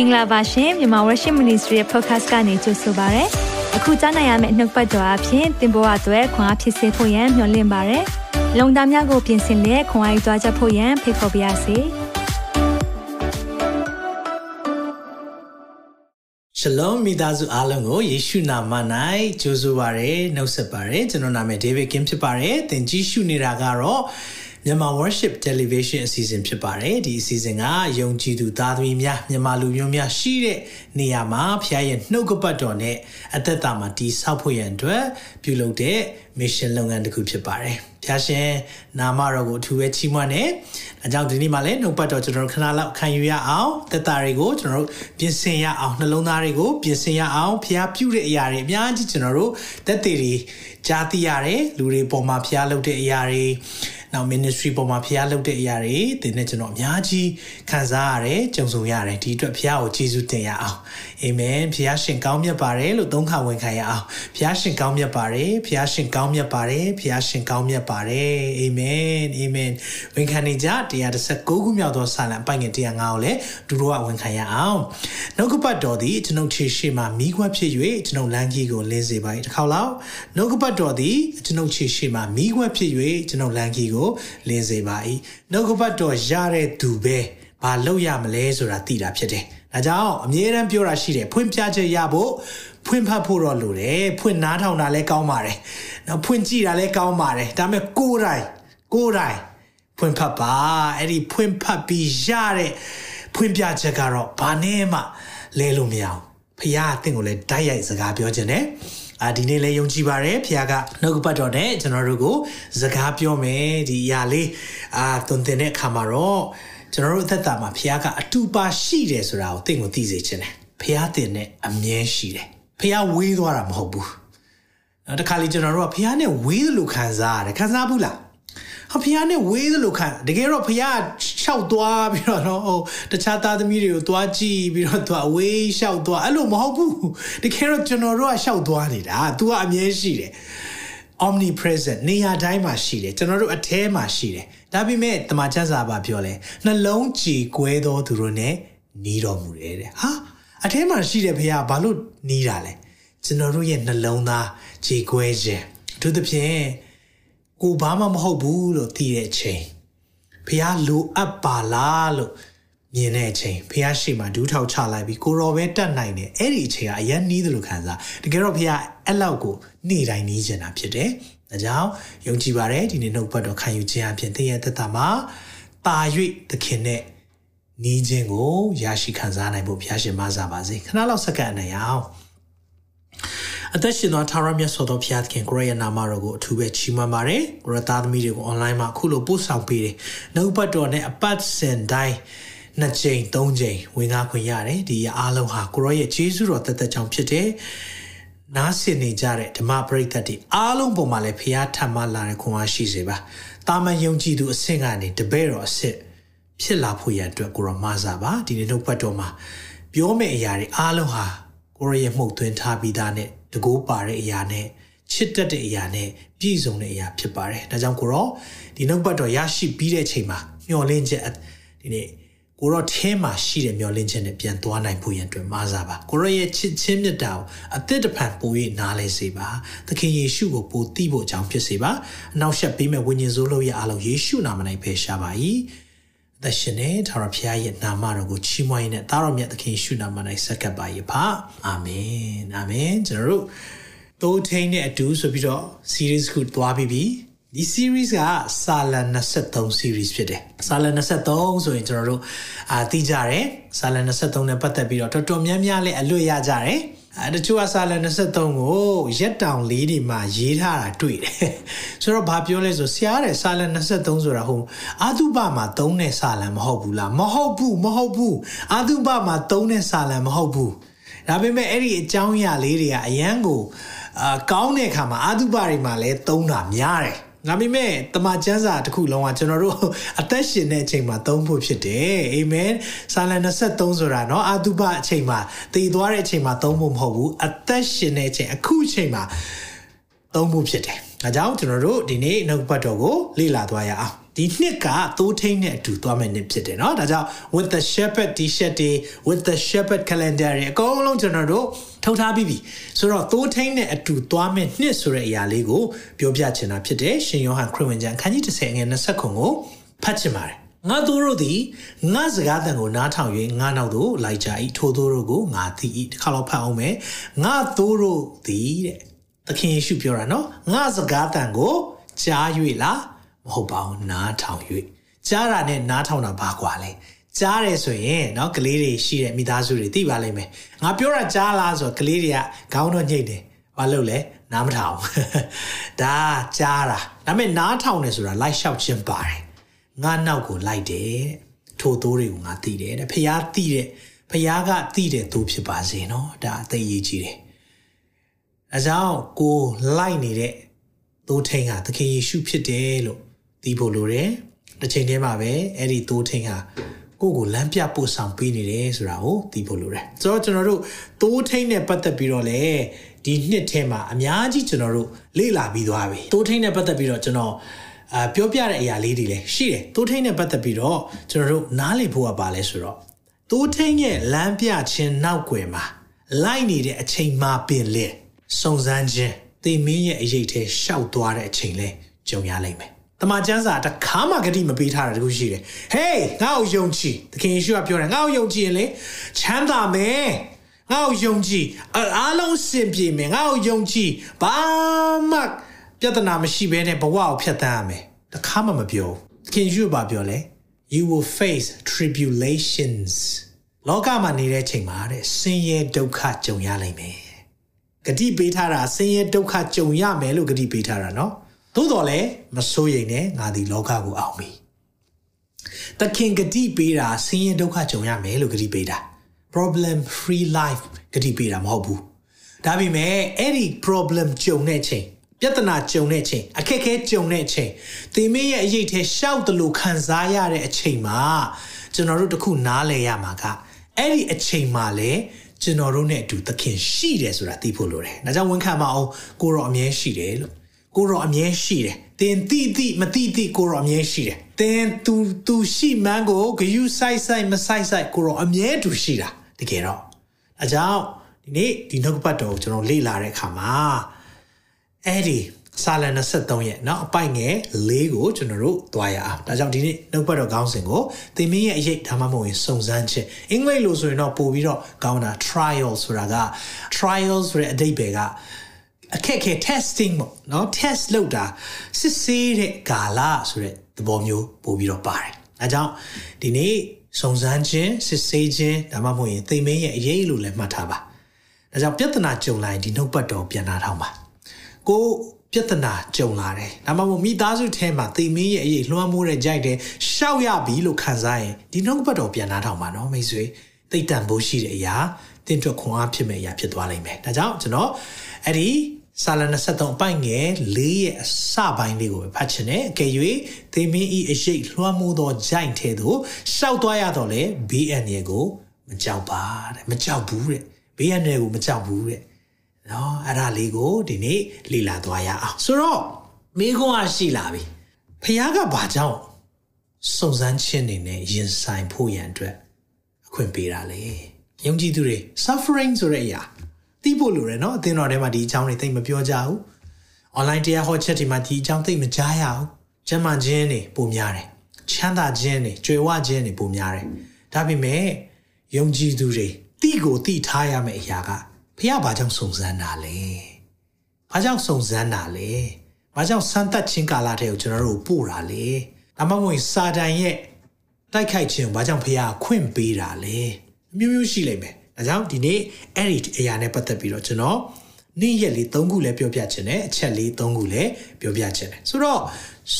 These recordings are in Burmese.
င်္ဂလာပါရှင်မြန်မာ Worship Ministry ရဲ့ podcast ကနေကြိုဆိုပါရစေ။အခုကြားနိုင်ရမယ့်နှုတ်ပတ်တော်အဖြစ်သင်ပေါ်အပ်ွယ်ခွန်အားဖြစ်စေဖို့ယံမျှဝင့်ပါရစေ။လုံတာများကိုပြင်ဆင်လက်ခွန်အားယူကြားချက်ဖို့ယံဖိတ်ခေါ်ပါရစေ။ Shalom မိသားစုအားလုံးကိုယေရှုနာမ၌ကြိုဆိုပါရစေနှုတ်ဆက်ပါရစေကျွန်တော်နာမည် David Kim ဖြစ်ပါရစေသင်ကြည့်ရှုနေတာကတော့ မြန်မာ Worship Television အစီအစဉ်ဖြစ်ပါတယ်ဒီအစီအစဉ်ကယုံကြည်သူသားသမီးများမြန်မာလူမျိုးများရှိတဲ့နေရာမှာဖခင်ရဲ့နှုတ်ကပတ်တော်နဲ့အသက်တာမှာတည်ဆောက်ဖို့ရန်အတွက်ပြုလုပ်တဲ့ mission လုပ်ငန်းတစ်ခုဖြစ်ပါတယ်ဖခင်ရှင်နာမတော်ကိုအထူးပဲချီးမွမ်းတယ်အကြောင်းဒီနေ့မှလည်းနှုတ်ပတ်တော်ကျွန်တော်တို့ခဏလောက်ခံယူရအောင်သက်တာတွေကိုကျွန်တော်တို့ပြင်ဆင်ရအောင်နှလုံးသားတွေကိုပြင်ဆင်ရအောင်ဖခင်ပြုတဲ့အရာတွေအများကြီးကျွန်တော်တို့သက်သေတွေကြားသိရတယ်လူတွေပေါ်မှာဖခင်လုပ်တဲ့အရာတွေ နောက် ministry ပေါ်မှာဖျားလုပ်တဲ့အရာတွေသင်နဲ့ကျွန်တော်အများကြီးခံစားရတယ်ကြုံဆုံရတယ်ဒီအတွက်ဖျားကိုကျေးဇူးတင်ရအောင်အာမင်ဖျားရှင်ကောင်းမြတ်ပါတယ်လို့သုံးခါဝန်ခံရအောင်ဖျားရှင်ကောင်းမြတ်ပါတယ်ဖျားရှင်ကောင်းမြတ်ပါတယ်ဖျားရှင်ကောင်းမြတ်ပါတယ်အာမင်အာမင်ဝန်ခံနေကြ136ခုမြောက်သောစာလံပိုင်ငယ်105ကိုလည်းဒူတော့ဝန်ခံရအောင်နှုတ်ကပတ်တော်သည်ကျွန်ုပ်ခြေရှိမှမိခွက်ဖြစ်၍ကျွန်ုပ်လမ်းကြီးကိုလင်းစေပါ၏တစ်ခေါက်လောက်နှုတ်ကပတ်တော်သည်ကျွန်ုပ်ခြေရှိမှမိခွက်ဖြစ်၍ကျွန်ုပ်လမ်းကြီးကိုလင်းစေပါ၏နှုတ်ကပတ်တော်ရတဲ့သူပဲဘာလုပ်ရမလဲဆိုတာသိတာဖြစ်တယ် ဒါကြောင့်အမြဲတမ်းပြောတာရှိတယ်ဖွင့်ပြချက်ရဖို့ဖွင့်ဖတ်ဖို့တော့လိုတယ်ဖွင့်နားထောင်တာလည်းကောင်းပါတယ်နော်ဖွင့်ကြည့်တာလည်းကောင်းပါတယ်ဒါပေမဲ့ကိုယ်တိုင်ကိုယ်တိုင်ဖွင့်ဖတ်ပါအဲ့ဒီဖွင့်ဖတ်ပြီးရတဲ့ဖွင့်ပြချက်ကတော့ဘာနဲ့မှလဲလို့မရအောင်ဖခင်အသင်ကိုလည်းတိုက်ရိုက်စကားပြောခြင်းနဲ့အာဒီနေ့လည်းယုံကြည်ပါတယ်ဖခင်ကနှုတ်ကပတ်တော်နဲ့ကျွန်တော်တို့ကိုစကားပြောမယ်ဒီအရာလေးအာသွန်သင်တဲ့အခါမှာတော့ ကျွန်တော်တို့အသက်တာမှာဖခင်ကအတူပါရှိတယ်ဆိုတာကိုသင်ကိုသိစေခြင်းတယ်ဖခင်တင်နဲ့အမြဲရှိတယ်ဖခင်ဝေးသွားတာမဟုတ်ဘူးနောက်တစ်ခါလေကျွန်တော်တို့ကဖခင်နဲ့ဝေးသလိုခံစားရတယ်ခံစားဘူးလားဟာဖះနဲ့ဝေးသလိုခံတကယ်တော့ဖះလျှောက်သွားပြီးတော့နော်ဟိုတခြားသားသမီးတွေကိုသွားကြည့်ပြီးတော့သူအဝေးလျှောက်သွားအဲ့လိုမဟုတ်ဘူးတကယ်တော့ကျွန်တော်တို့ကလျှောက်သွားနေတာ तू ကအမြဲရှိတယ် omnipresent နေရာတိုင်းမှာရှိတယ်ကျွန်တော်တို့အแทမှာရှိတယ်ဒါပေမဲ့တမန်ကျမ်းစာပါပြောလဲနှလုံးကြည်ကွဲသောသူတို့ ਨੇ နီးတော်မူတယ်တဲ့ဟာအแทမှာရှိတယ်ဖះဘာလို့နီးတာလဲကျွန်တော်တို့ရဲ့နှလုံးသားကြည်ကွဲခြင်းအထူးသဖြင့်ကိုဘာမှမဟုတ်ဘူးလို့သိတဲ့အချိန်ဖះလိုအပ်ပါလားလို့ မြင်တဲ့အချိန်ဖះရှိမှဒူးထောက်ချလိုက်ပြီးကိုရောပဲတတ်နိုင်တယ်အဲ့ဒီအချိန်ကအရင်နီးတယ်လို့ခံစားတကယ်တော့ဖះအဲ့လောက်ကိုနေ့တိုင်းနီးကျင်တာဖြစ်တယ်ဒါကြောင့်ယုံကြည်ပါတယ်ဒီနေ့နှုတ်ပတ်တော်ခံယူခြင်းအပြင်သင်ရဲ့သက်တာမှာတာ၍သခင်နဲ့နီးခြင်းကိုရရှိခံစားနိုင်ဖို့ဖះရှင်မဆာပါစေခဏလောက်စက္ကန့်အနေအောင်အသက်ရှင်သောထာဝရမြတ်စွာသောဘုရားသခင်ကိုရရဲ့နာမတော်ကိုအထူးပဲချီးမွမ်းပါတယ်ကိုရသားသမီးတွေကို online မှာအခုလိုပို့ဆောင်ပေးတယ်နှုတ်ပတ်တော်နဲ့အပတ်စဉ်တိုင်း နှစ်ချိန်သုံးချိန်ဝင်ကားခွင့်ရတယ်ဒီအားလုံးဟာကိုရရဲ့ဂျေဇုတော်တသက်ကြောင့်ဖြစ်တယ်နားဆင်နေကြတဲ့ဓမ္မပရိသတ်တွေအားလုံးပေါ်မှာလည်းဖရားထပ်မလာတဲ့ခွန်အားရှိစေပါတာမန်ယုံကြည်သူအဆင့်ကနေတပည့်တော်အဆင့်ဖြစ်လာဖို့ရန်အတွက်ကိုရမစားပါဒီနေ့နှုတ်ပတ်တော်မှာပြောမယ့်အရာတွေအားလုံးဟာကိုရရဲ့မှုတ်သွင်းထားပြီးသားနဲ့တကိုးပါတဲ့အရာနဲ့ချစ်တတ်တဲ့အရာနဲ့ပြည့်စုံတဲ့အရာဖြစ်ပါတယ်။ဒါကြောင့်ကိုရောဒီနှုတ်ပတ်တော်ရရှိပြီးတဲ့အချိန်မှာမျောလင့်ချက်ဒီနေ့ ကိုရောထဲမှာရှိတဲ့မျောလင့်ချက်နဲ့ပြန်သွားနိုင်ဖို့ရန်အတွက်မအားစားပါ။ကိုရောရဲ့ချစ်ချင်းမြတ်တာကိုအသက်တဖန်ပို၍နားလဲစေပါ။သခင်ယေရှုကိုပိုသိဖို့အကြောင်းဖြစ်စေပါ။အနောက်ရှက်ပေးမဲ့ဝိညာဉ်စိုးလို့ရအားလုံးယေရှုနာမ၌ဖယ်ရှားပါ၏။သက်ရှင်နဲ့ထာဝရဘုရားရဲ့နာမတော်ကိုချီးမွမ်းရင်းနဲ့သားတော်မြတ်သခင်ရှုနာမ၌ဆက်ကပ်ပါ၏ပါအာမင်အာမင်ကျွန်တော်တို့သိုးထိန်နဲ့အတူဆိုပြီးတော့ series ခုသွားပြီးပြီ ဒီ series ကစာလ23 series ဖြစ်တယ်စာလ23ဆိုရင်ကျွန်တော်တို့အာသိကြတယ်စာလ23နဲ့ပတ်သက်ပြီးတော့တော်တော်များများလေးအလွတ်ရကြတယ်အဲတချို့ကစာလ23ကိုရက်တောင်လေးတွေမှာရေးထားတာတွေ့တယ်ဆိုတော့ဘာပြောလဲဆိုဆရာတဲ့စာလ23ဆိုတာဟိုအာသုဘမှာသုံးတဲ့စာလံမဟုတ်ဘူးလားမဟုတ်ဘူးမဟုတ်ဘူးအာသုဘမှာသုံးတဲ့စာလံမဟုတ်ဘူးဒါပေမဲ့အဲ့ဒီအကြောင်းအရာလေးတွေကအရန်ကိုအာကောင်းတဲ့အခါမှာအာသုဘတွေမှာလည်းသုံးတာများတယ် ငါမိမဲ့တမချန်းစာတစ်ခုလုံးကကျွန်တော်တို့အသက်ရှင်တဲ့အချိန်မှာသုံးဖို့ဖြစ်တယ်အာမင်ဆာလန်23ဆိုတာเนาะအာတုပအချိန်မှာတည်သွားတဲ့အချိန်မှာသုံးဖို့မဟုတ်ဘူးအသက်ရှင်တဲ့အချိန်အခုအချိန်မှာသုံးဖို့ဖြစ်တယ်ဒါကြောင့်ကျွန်တော်တို့ဒီနေ့နှုတ်ပတ်တော်ကိုလေ့လာသွားရအောင် ဒီနှစ်ကသိုးထိန်နဲ့အတူသွားမယ့်နှစ်ဖြစ်တယ်เนาะဒါကြောင့် with the shepherd t-shirt တွေ with the shepherd calendar တွေအကုန်လုံးကျွန်တော်တို့ထုတ်ထားပြီးပြီဆိုတော့သိုးထိန်နဲ့အတူသွားမယ့်နှစ်ဆိုတဲ့အရာလေးကိုပြောပြချင်တာဖြစ်တယ်ရှင်ယောဟန်ခရစ်ဝင်ကျမ်းခန်းကြီး30ငယ်20ခုကိုဖတ်ချင်ပါတယ်ငါတို့တို့သည်ငါစကားတန်ကိုနားထောင်၍ငါနောက်သို့လိုက်ကြ၏ထိုတို့တို့ကိုငါသိ၏တစ်ခါတော့ဖတ်အောင်မယ်ငါတို့တို့သည်တဲ့သခင်ယေရှုပြောတာနော်ငါစကားတန်ကိုကြား၍လား မဟုတ်ပါဘူးနားထောင်၍ကြားတာနဲ့နားထောင်တာဘာကွာလဲကြားတယ်ဆိုရင်เนาะကလေးတွေရှိတဲ့မိသားစုတွေသိပါလိမ့်မယ်ငါပြောတာကြားလားဆိုတော့ကလေးတွေကခေါင်းတော့ညှိတယ်ဘာလို့လဲနားမထောင်ဒါကြားတာဒါပေမဲ့နားထောင်တယ်ဆိုတာလိုက်လျှောက်ခြင်းပါတယ်ငါနောက်ကိုလိုက်တယ်ထိုသိုးတွေကိုငါသိတယ်တဲ့ဖះသိတဲ့ဖះကသိတဲ့သူဖြစ်ပါစေเนาะဒါအသိရေးကြီးတယ်အဲကြောင့်ကိုလိုက်နေတဲ့သိုးထိန်ကသခင်ယေရှုဖြစ်တယ်လို့ သိဖို့လိုတယ်တစ်ချိန်တည်းမှာပဲအဲ့ဒီသိုးထိန်ဟာကိုကိုလမ်းပြပို့ဆောင်ပေးနေတယ်ဆိုတာကိုသိဖို့လိုတယ်ဆိုတော့ကျွန်တော်တို့သိုးထိန်နဲ့ပတ်သက်ပြီးတော့လေဒီနှစ်ထဲမှာအများကြီးကျွန်တော်တို့လေ့လာပြီးသွားပြီသိုးထိန်နဲ့ပတ်သက်ပြီးတော့ကျွန်တော်အာပြောပြတဲ့အရာလေးတွေလည်းရှိတယ်သိုးထိန်နဲ့ပတ်သက်ပြီးတော့ကျွန်တော်တို့နားလည်ဖို့ကပါလဲဆိုတော့သိုးထိန်ရဲ့လမ်းပြခြင်းနောက်ွယ်မှာလိုက်နေတဲ့အချိန်မှပင်လေစုံစမ်းခြင်းသေမင်းရဲ့အရေးထဲရှောက်သွားတဲ့အချိန်လဲကြုံရလိမ့်မယ် တမန်ကျမ်းစာတခါမှဂတိမပေးထားတာတခုရှိတယ်။ Hey ငါ့ကိုယုံကြည်။သခင်ယေရှုကပြောတယ်ငါ့ကိုယုံကြည်ရင်လေချမ်းသာမယ်။ငါ့ကိုယုံကြည်အားလုံးစင်ပြေမယ်။ငါ့ကိုယုံကြည်ဘာမှပြဿနာမရှိဘဲနဲ့ဘဝကိုဖြတ်သန်းရမယ်။တခါမှမပြောဘူး။သခင်ယေရှုကပြောလဲ You will face tribulations လောကမှာနေတဲ့အချိန်မှာတဲ့ဆင်းရဲဒုက္ခကြုံရလိမ့်မယ်။ဂတိပေးထားတာဆင်းရဲဒုက္ခကြုံရမယ်လို့ဂတိပေးထားတာနော်။ သို့တော်လည်းမစိုးရိမ်နဲ့ငါဒီလောကကိုအောင်ပြီသခင်ဂတိပေးတာဆင်းရဲဒုက္ခကြုံရမယ်လို့ဂတိပေးတာ problem free life ဂတိပေးတာမဟုတ်ဘူးဒါပေမဲ့အဲ့ဒီ problem ကြုံတဲ့ချိန်ပြဿနာကြုံတဲ့ချိန်အခက်အခဲကြုံတဲ့ချိန်သင်မင်းရဲ့အရေးထဲရှောက်တလို့ခံစားရတဲ့အချိန်မှာကျွန်တော်တို့တခုနားလဲရမှာကအဲ့ဒီအချိန်မှာလေကျွန်တော်တို့နဲ့အတူသခင်ရှိတယ်ဆိုတာသိဖို့လိုတယ်။ဒါကြောင့်ဝန်ခံမအောင်ကိုရောအမြဲရှိတယ်လို့ ကိုရောအမြဲရှိတယ်။သင်တိတိမတိတိကိုရောအမြဲရှိတယ်။သင်သူသူရှိမှန်းကိုဂယုဆိုင်ဆိုင်မဆိုင်ဆိုင်ကိုရောအမြဲတူရှိတာတကယ်တော့။အဲကြောင့်ဒီနေ့ဒီနှုတ်ပတ်တော်ကိုကျွန်တော်လေ့လာတဲ့အခါမှာအဲ့ဒီစာလန်23ရဲ့เนาะအပိုက်ငယ်၄ကိုကျွန်တော်တို့သွားရအောင်ဒါကြောင့်ဒီနေ့နှုတ်ပတ်တော်ခေါင်းစဉ်ကိုသင်မင်းရဲ့အရေးဒါမှမဟုတ်ရင်စုံစမ်းခြင်းအင်္ဂလိပ်လိုဆိုရင်တော့ပို့ပြီးတော့ကောင်းတာ trial ဆိုတာက trial ဆိုတဲ့အဓိပ္ပာယ်က အခက်ခဲ testing ပေါ့เนาะ test လုပ်တာစစ်ဆေးတဲ့ကာလဆိုတဲ့သဘောမျိုးပို့ပြီးတော့ပါတယ်အဲကြောင့်ဒီနေ့စုံစမ်းခြင်းစစ်ဆေးခြင်းဒါမှမဟုတ်ရင်သင်မင်းရဲ့အရေးလို့လည်းမှတ်ထားပါဒါကြောင့်ပြဿနာကြုံလာရင်ဒီနှုတ်ပတ်တော်ပြန်လာထောင်းပါကိုပြဿနာကြုံလာတယ်။ဒါမှမဟုတ်မိသားစုထဲမှာသေမင်းရဲ့အရေးလွှမ်းမိုးတဲ့ကြိုက်တယ်ရှောက်ရပြီလို့ခံစားရင်ဒီနှုတ်ပတ်တော်ပြန်နာထောင်ပါနော်မိတ်ဆွေသိတန်ဖို့ရှိတဲ့အရာတင်းတွက်ခွန်အားဖြစ်မဲ့အရာဖြစ်သွားလိမ့်မယ်။ဒါကြောင့်ကျွန်တော်အဲ့ဒီ စာလ23အပိုင်ငယ်၄ရဲ့အစပိုင်းလေးကိုပဲဖတ်ချင်တယ်။အကယ်၍သေမင်းဤအရေးလွှမ်းမိုးသောကြိုက်ထဲသို့ရှောက်သွားရတော့လေဘေးအန္တရာယ်ကိုမကြောက်ပါတဲ့မကြောက်ဘူးတဲ့ဘေးအန္တရာယ်ကိုမကြောက်ဘူးတဲ့နော်အဲ့ဒါလေးကိုဒီနေ့လေ့လာသွားရအောင်ဆိုတော့မိခွန်းအားရှိလာပြီဖခင်ကဘာကြောင့်စုံစမ်းခြင်းနေနဲ့ရင်ဆိုင်ဖို့ရန်အတွက်အခွင့်ပေးတာလေယုံကြည်သူတွေ suffering ဆိုတဲ့အရာ သိဖို့လိုတယ်နော်အသင်းတော်ထဲမှာဒီအကြောင်းတွေသိမပြောကြဘူး online တရားဟောချက်တွေမှာဒီအကြောင်းသိမကြားရဘူးကျမ်းမာခြင်းတွေပုံများတယ်ချမ်းသာခြင်းတွေကြွယ်ဝခြင်းတွေပုံများတယ်ဒါပေမဲ့ယုံကြည်သူတွေတိကိုတိထားရမယ့်အရာကဖះဘာကြောင့်စုံစမ်းတာလဲဘာကြောင့်စုံစမ်းတာလဲဘာကြောင့်စမ်းသပ်ခြင်းကာလတဲ့ကိုကျွန်တော်တို့ပို့တာလဲဒါမှမဟုတ်စာတန်ရဲ့တိုက်ခိုက်ခြင်းဘာကြောင့်ဖះခွင့်ပေးတာလဲအမျိုးမျိုးရှိလိမ့်မယ် ဒါကြောင့်ဒီနေ့အဲ့ဒီအရာနဲ့ပတ်သက်ပြီးတော့ကျွန်တော်နေ့ရက်လေး၃ခုလည်းပြောပြခြင်းနဲ့အချက်လေး၃ခုလည်းပြောပြခြင်းနဲ့ဆိုတော့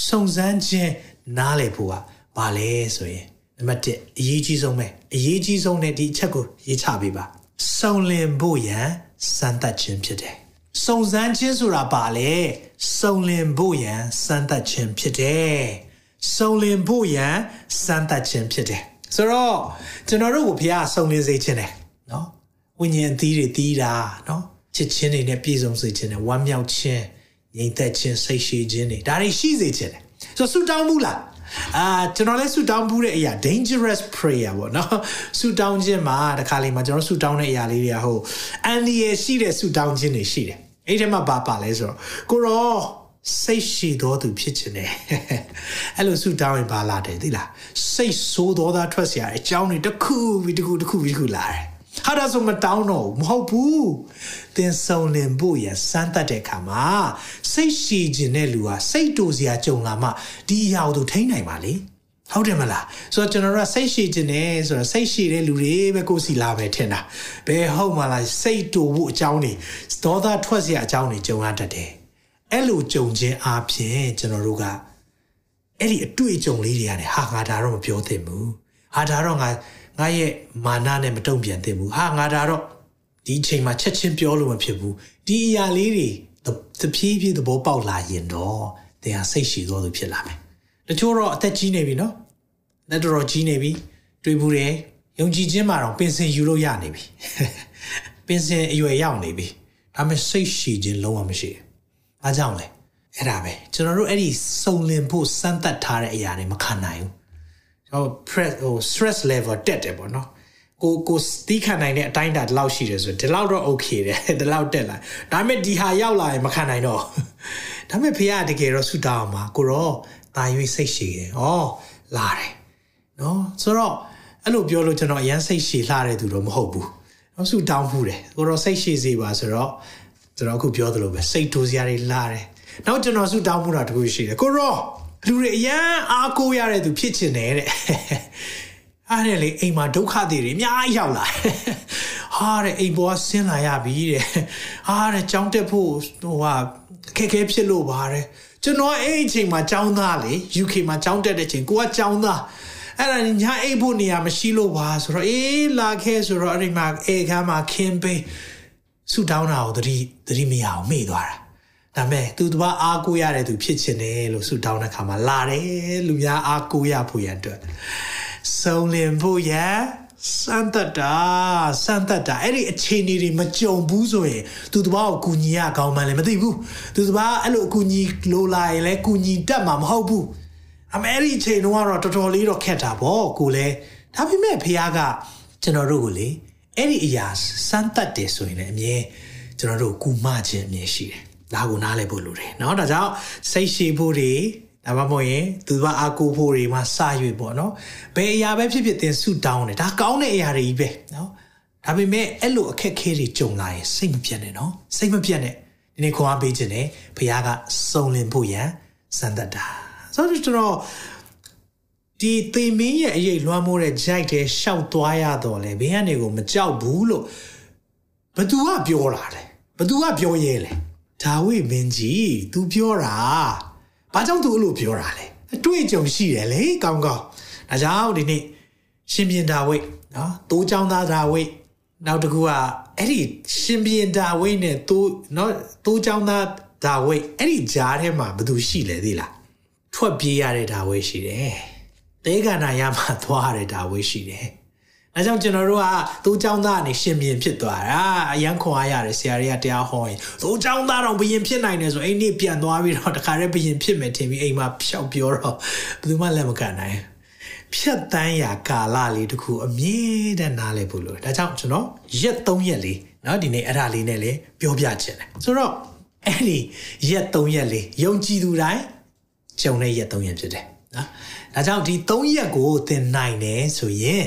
စုံစမ်းခြင်းနားလည်ဖို့ကဘာလဲဆိုရင်နံပါတ်1အရေးကြီးဆုံးပဲအရေးကြီးဆုံးနဲ့ဒီအချက်ကိုရေးချပေးပါစုံလင်ဖို့ရန်စမ်းသပ်ခြင်းဖြစ်တယ်။စုံစမ်းခြင်းဆိုတာပါလေစုံလင်ဖို့ရန်စမ်းသပ်ခြင်းဖြစ်တယ်။စုံလင်ဖို့ရန်စမ်းသပ်ခြင်းဖြစ်တယ်။ဆိုတော့ကျွန်တော်တို့ကိုဘုရားစုံလင်စေခြင်းတယ် နော်။ဝိညာဉ်အသီးတွေသီးတာနော်။ချစ်ခြင်းတွေနဲ့ပြည့်စုံစေခြင်းနဲ့ဝမ်းမြောက်ခြင်းငြိမ်သက်ခြင်းစိတ်ရှိခြင်းတွေဒါတွေရှိစေခြင်းတယ် ဆိုတော့ဆူတောင်းဘူးလားအာကျွန်တော်လည်းဆူတောင်းဘူးတဲ့အရာ dangerous prayer ပေါ့နော်ဆူတောင်းခြင်းမှာတခါလေမှာကျွန်တော်ဆူတောင်းတဲ့အရာလေးတွေကဟိုအန်ဒီရရှိတဲ့ဆူတောင်းခြင်းတွေရှိတယ်အဲ့ဒီမှာဘာပါလဲဆိုတော့ကိုရောစိတ်ရှိတော်သူဖြစ်ခြင်းတယ်အဲ့လိုဆူတောင်းရင်ဘာလာတယ်သိလားစိတ်ဆိုးတော်သားထွက်เสียအကြောင်းတွေတစ်ခုပြီးတစ်ခုတစ်ခုပြီးတစ်ခုလာတယ် ဟာဒါဆိုမတောင်းတော့မဟုတ်ဘူးသင်ဆုံးလင်ဖို့ရစမ်းတတ်တဲ့အခါမှာစိတ်ရှိခြင်းတဲ့လူဟာစိတ်တူစရာကြုံလာမှဒီအရာကိုသူထိန်းနိုင်ပါလေဟုတ်တယ်မလားဆိုတော့ကျွန်တော်တို့စိတ်ရှိခြင်းနဲ့ဆိုတော့စိတ်ရှိတဲ့လူတွေပဲကိုယ်စီလာပဲထင်တာဘယ်ဟုတ်မလားစိတ်တူဖို့အကြောင်းတွေဒေါသထွက်စရာအကြောင်းတွေကြုံရတတ်တယ်အဲ့လိုကြုံခြင်းအပြင်ကျွန်တော်တို့ကအဲ့ဒီအတွေ့အကြုံလေးတွေကနေဟာငါဒါတော့မပြောသင့်ဘူးဟာဒါတော့ငါ ငါရဲ့မာနနဲ့မတုံ့ပြန်သင့်ဘူးဟာငါဒါတော့ဒီအချိန်မှာချက်ချင်းပြောလို့မဖြစ်ဘူးဒီအရာလေးတွေတဖြည်းဖြည်းသဘောပေါက်လာရင်တော့တရားစိတ်ရှိသောသူဖြစ်လာမယ်တချို့တော့အသက်ကြီးနေပြီနော်လက်တော်ကြီးနေပြီတွေးဘူးတယ်ယုံကြည်ခြင်းမှာတော့ပင်စင်ယူလို့ရနေပြီပင်စင်အရွယ်ရောက်နေပြီဒါပေမဲ့စိတ်ရှိခြင်းလုံးဝမရှိဘူးအားကြောင့်လဲအဲ့ဒါပဲကျွန်တော်တို့အဲ့ဒီစုံလင်ဖို့စမ်းသပ်ထားတဲ့အရာတွေမခံနိုင်ဘူး ဟို press ဟို stress level တက်တယ်ပေါ့နော်ကိုကိုတီးခံနိုင်တဲ့အတိုင်းတာဒီလောက်ရှိတယ်ဆိုဒီလောက်တော့ okay တယ်ဒီလောက်တက်လာဒါပေမဲ့ဒီဟာရောက်လာရင်မခံနိုင်တော့ဒါပေမဲ့ဖေကတကယ်တော့ဆူတောင်းမှာကိုတော့တာရွေးစိတ်ရှိတယ်ဩလာတယ်နော်ဆိုတော့အဲ့လိုပြောလို့ကျွန်တော်အရန်စိတ်ရှိလှတဲ့သူတော့မဟုတ်ဘူးနော်ဆူတောင်းမှုတယ်ကိုတော့စိတ်ရှိစေပါဆိုတော့ကျွန်တော်အခုပြောသလိုပဲစိတ်တိုးစရာတွေလာတယ်နောက်ကျွန်တော်ဆူတောင်းမှုတာတခုရှိတယ်ကိုရော လူတွေအရန်အားကိုးရတဲ့သူဖြစ်ချင်တယ်တဲ့အားတယ်လေအိမ်မှာဒုက္ခတွေအများကြီးရောက်လာဟာတဲ့အိမ်ပေါ်ဆင်းလာရပြီတဲ့ဟာတဲ့ကြောင်းတက်ဖို့ဟိုဟာခက်ခဲဖြစ်လို့ပါတဲ့ကျွန်တော်အဲ့အချိန်မှာကြောင်းသားလေ UK မှာကြောင်းတက်တဲ့ချိန်ကိုကကြောင်းသားအဲ့ဒါညာအိတ်ဖို့နေရာမရှိလို့ပါဆိုတော့အေးလာခဲ့ဆိုတော့အဲ့ဒီမှာအေခမ်းမှာခင်းပေးဆူတောင်းတာကိုတတိတတိမရအောင်မေ့သွားတာ ဒါမဲ့သူတပါအားကိုးရတဲ့သူဖြစ်ချင်တယ်လို့ဆူတောင်းတဲ့ခါမှာလာတယ်လူများအားကိုးရဖို့ရအတွက်စုံလင်ဖို့ရစန်တတာစန်တတာအဲ့ဒီအခြေအနေတွေမကြုံဘူးဆိုရင်သူတပားကိုကူညီရကောင်းမှလည်းမသိဘူးသူတပားအဲ့လိုကူညီလိုလာရင်လည်းကူညီတတ်မှာမဟုတ်ဘူးအမေရိချိန်တော့တော်တော်လေးတော့ခက်တာပေါ့ကိုလည်းဒါပေမဲ့ဖះကကျွန်တော်တို့ကိုလေအဲ့ဒီအရာစမ်းတတ်တယ်ဆိုရင်လည်းအမြဲကျွန်တော်တို့ကူမခြင်းအမြဲရှိတယ် ဒါကိုနားလည်ဖို့လိုတယ်เนาะဒါကြောင့်စိတ်ရှိဖို့တွေဒါမှမဟုတ်ရင်သူကအာကိုဖို့တွေမှာစရွေပေါ့เนาะဘယ်အရာပဲဖြစ်ဖြစ်သင်ဆုတောင်းတယ်ဒါကောင်းတဲ့အရာတွေကြီးပဲเนาะဒါပေမဲ့အဲ့လိုအခက်ခဲတွေကြုံလာရင်စိတ်မပြတ်နဲ့เนาะစိတ်မပြတ်နဲ့ဒီနေ့ခွန်အားပေးခြင်းနဲ့ဘုရားကစုံလင်ဖို့ရန်စံတတ်တာဆိုတော့ကျွန်တော်ဒီသေမင်းရဲ့အရေးလွှမ်းမိုးတဲ့ဂျိုက်တဲ့ရှောက်သွားရတော့လေဘင်းကနေကိုမကြောက်ဘူးလို့ဘသူကပြောလာတယ်ဘသူကပြောရဲလဲ ဒါဝိမင်းကြီး तू ပြောတာဘာကြောင့် तू အဲ့လိုပြောတာလဲအတွေ့အကြုံရှိတယ်လေကောင်းကောင်းဒါကြောင့်ဒီနေ့ရှင်ပြန်ဒါဝိနော်တိုးချောင်းသားဒါဝိနောက်တစ်ခုကအဲ့ဒီရှင်ပြန်ဒါဝိနဲ့တိုးနော်တိုးချောင်းသားဒါဝိအဲ့ဒီဂျားထဲမှာဘသူရှိလဲသိလားထွက်ပြေးရတဲ့ဒါဝိရှိတယ်တဲကနာရမှာသွားရတဲ့ဒါဝိရှိတယ် အဲကြောင့်ကျွန်တော်တို့ကသူ့เจ้าသားကနေရှင်ပြန်ဖြစ်သွားတာအရန်ခွန်အားရတယ်ဆရာတွေကတရားဟောရင်သူ့เจ้าသားတော့ဘယင်ဖြစ်နိုင်တယ်ဆိုအိမ်နေ့ပြန်သွားပြီးတော့တခါတည်းဘယင်ဖြစ်မယ်ထင်ပြီးအိမ်မှာဖြောက်ပြောတော့ဘယ်သူမှလက်မကန်နိုင်ဖြတ်တန်းရာကာလလေးတခုအမြဲတမ်းနားလည်ဖို့လို့ဒါကြောင့်ကျွန်တော်ရက်၃ရက်လေးเนาะဒီနေ့အဲ့ဒါလေးနဲ့လည်းပြောပြချင်တယ်ဆိုတော့အဲ့ဒီရက်၃ရက်လေးယုံကြည်သူတိုင်းကြုံတဲ့ရက်၃ရက်ဖြစ်တယ်နော်ဒါကြောင့်ဒီ၃ရက်ကိုသင်နိုင်တယ်ဆိုရင်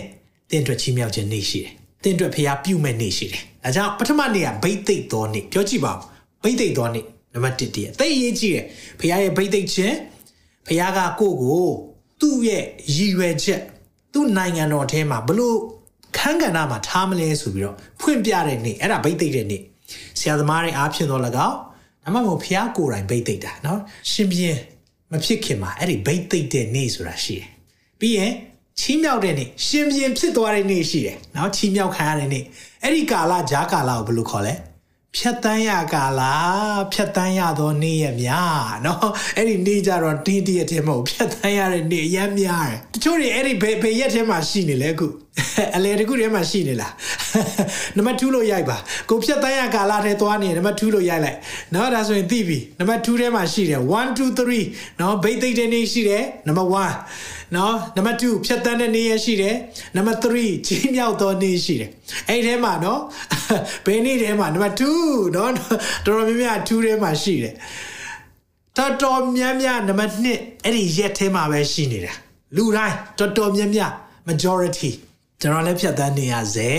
သင်အတွက်ချီးမြှောက်ခြင်းနေ့ရှိတယ်။သင်အတွက်ဖရားပြုမဲ့နေ့ရှိတယ်။ဒါကြောင့်ပထမနေ့ကဘိတ်သိက်တော်နေ့ပြောကြည့်ပါဦး။ဘိတ်သိက်တော်နေ့နံပါတ်1တည်းအသိအရေးကြီးတယ်။ဖရားရဲ့ဘိတ်သိက်ခြင်းဖရားကကိုယ့်ကိုသူ့ရဲ့ရည်ရွယ်ချက်သူ့နိုင်ငံတော်ထဲမှာဘလို့ခန်းကဏ္ဍမှာထားမလဲဆိုပြီးတော့ဖွင့်ပြတဲ့နေ့အဲ့ဒါဘိတ်သိက်တဲ့နေ့ဆရာသမားတွေအားဖြင့်တော့၎င်းဒါမှမဟုတ်ဖရားကိုယ်တိုင်ဘိတ်သိက်တာနော်ရှင်ပြင်းမဖြစ်ခင်မှာအဲ့ဒီဘိတ်သိက်တဲ့နေ့ဆိုတာရှိတယ်။ပြီးရင် ချီးမြှောက်တဲ့နေ့ရှင်ပြင်းဖြစ်သွားတဲ့နေ့ရှိတယ်။နော်ချီးမြှောက်ခံရတဲ့နေ့အဲ့ဒီကာလဂျားကာလကိုဘယ်လိုခေါ်လဲ။ဖြတ်တန်းရကာလဖြတ်တန်းရသောနေ့ရများနော်အဲ့ဒီနေ့ကြတော့တင်းတရက်တည်းမဟုတ်ဖြတ်တန်းရတဲ့နေ့အများများတယ်။တချို့တွေအဲ့ဒီဘယ်ဘယ်ရက်ထဲမှာရှိနေလဲအခုအလဲတခုတည်းမှာရှိနေလားနံပါတ်2လို့ရိုက်ပါကိုဖြတ်တန်းရကာလာထဲသွားနေနံပါတ်2လို့ရိုက်လိုက်နော်ဒါဆိုရင်သိပြီနံပါတ်2ထဲမှာရှိတယ်1 2 3နော်ဘိတ်သိတဲ့နေရှိတယ်နံပါတ်1နော်နံပါတ်2ဖြတ်တန်းတဲ့နေရရှိတယ်နံပါတ်3ချင်းမြောက်သောနေရှိတယ်အဲ့ထဲမှာနော်ဘယ်နေ့ထဲမှာနံပါတ်2နော်တော်တော်များများ2ထဲမှာရှိတယ်တော်တော်များများနံပါတ်2အဲ့ဒီရက်ထဲမှာပဲရှိနေတာလူတိုင်းတော်တော်များများ majority ကျွန်တော်လည်းဖြတ်တန်းနေရစေ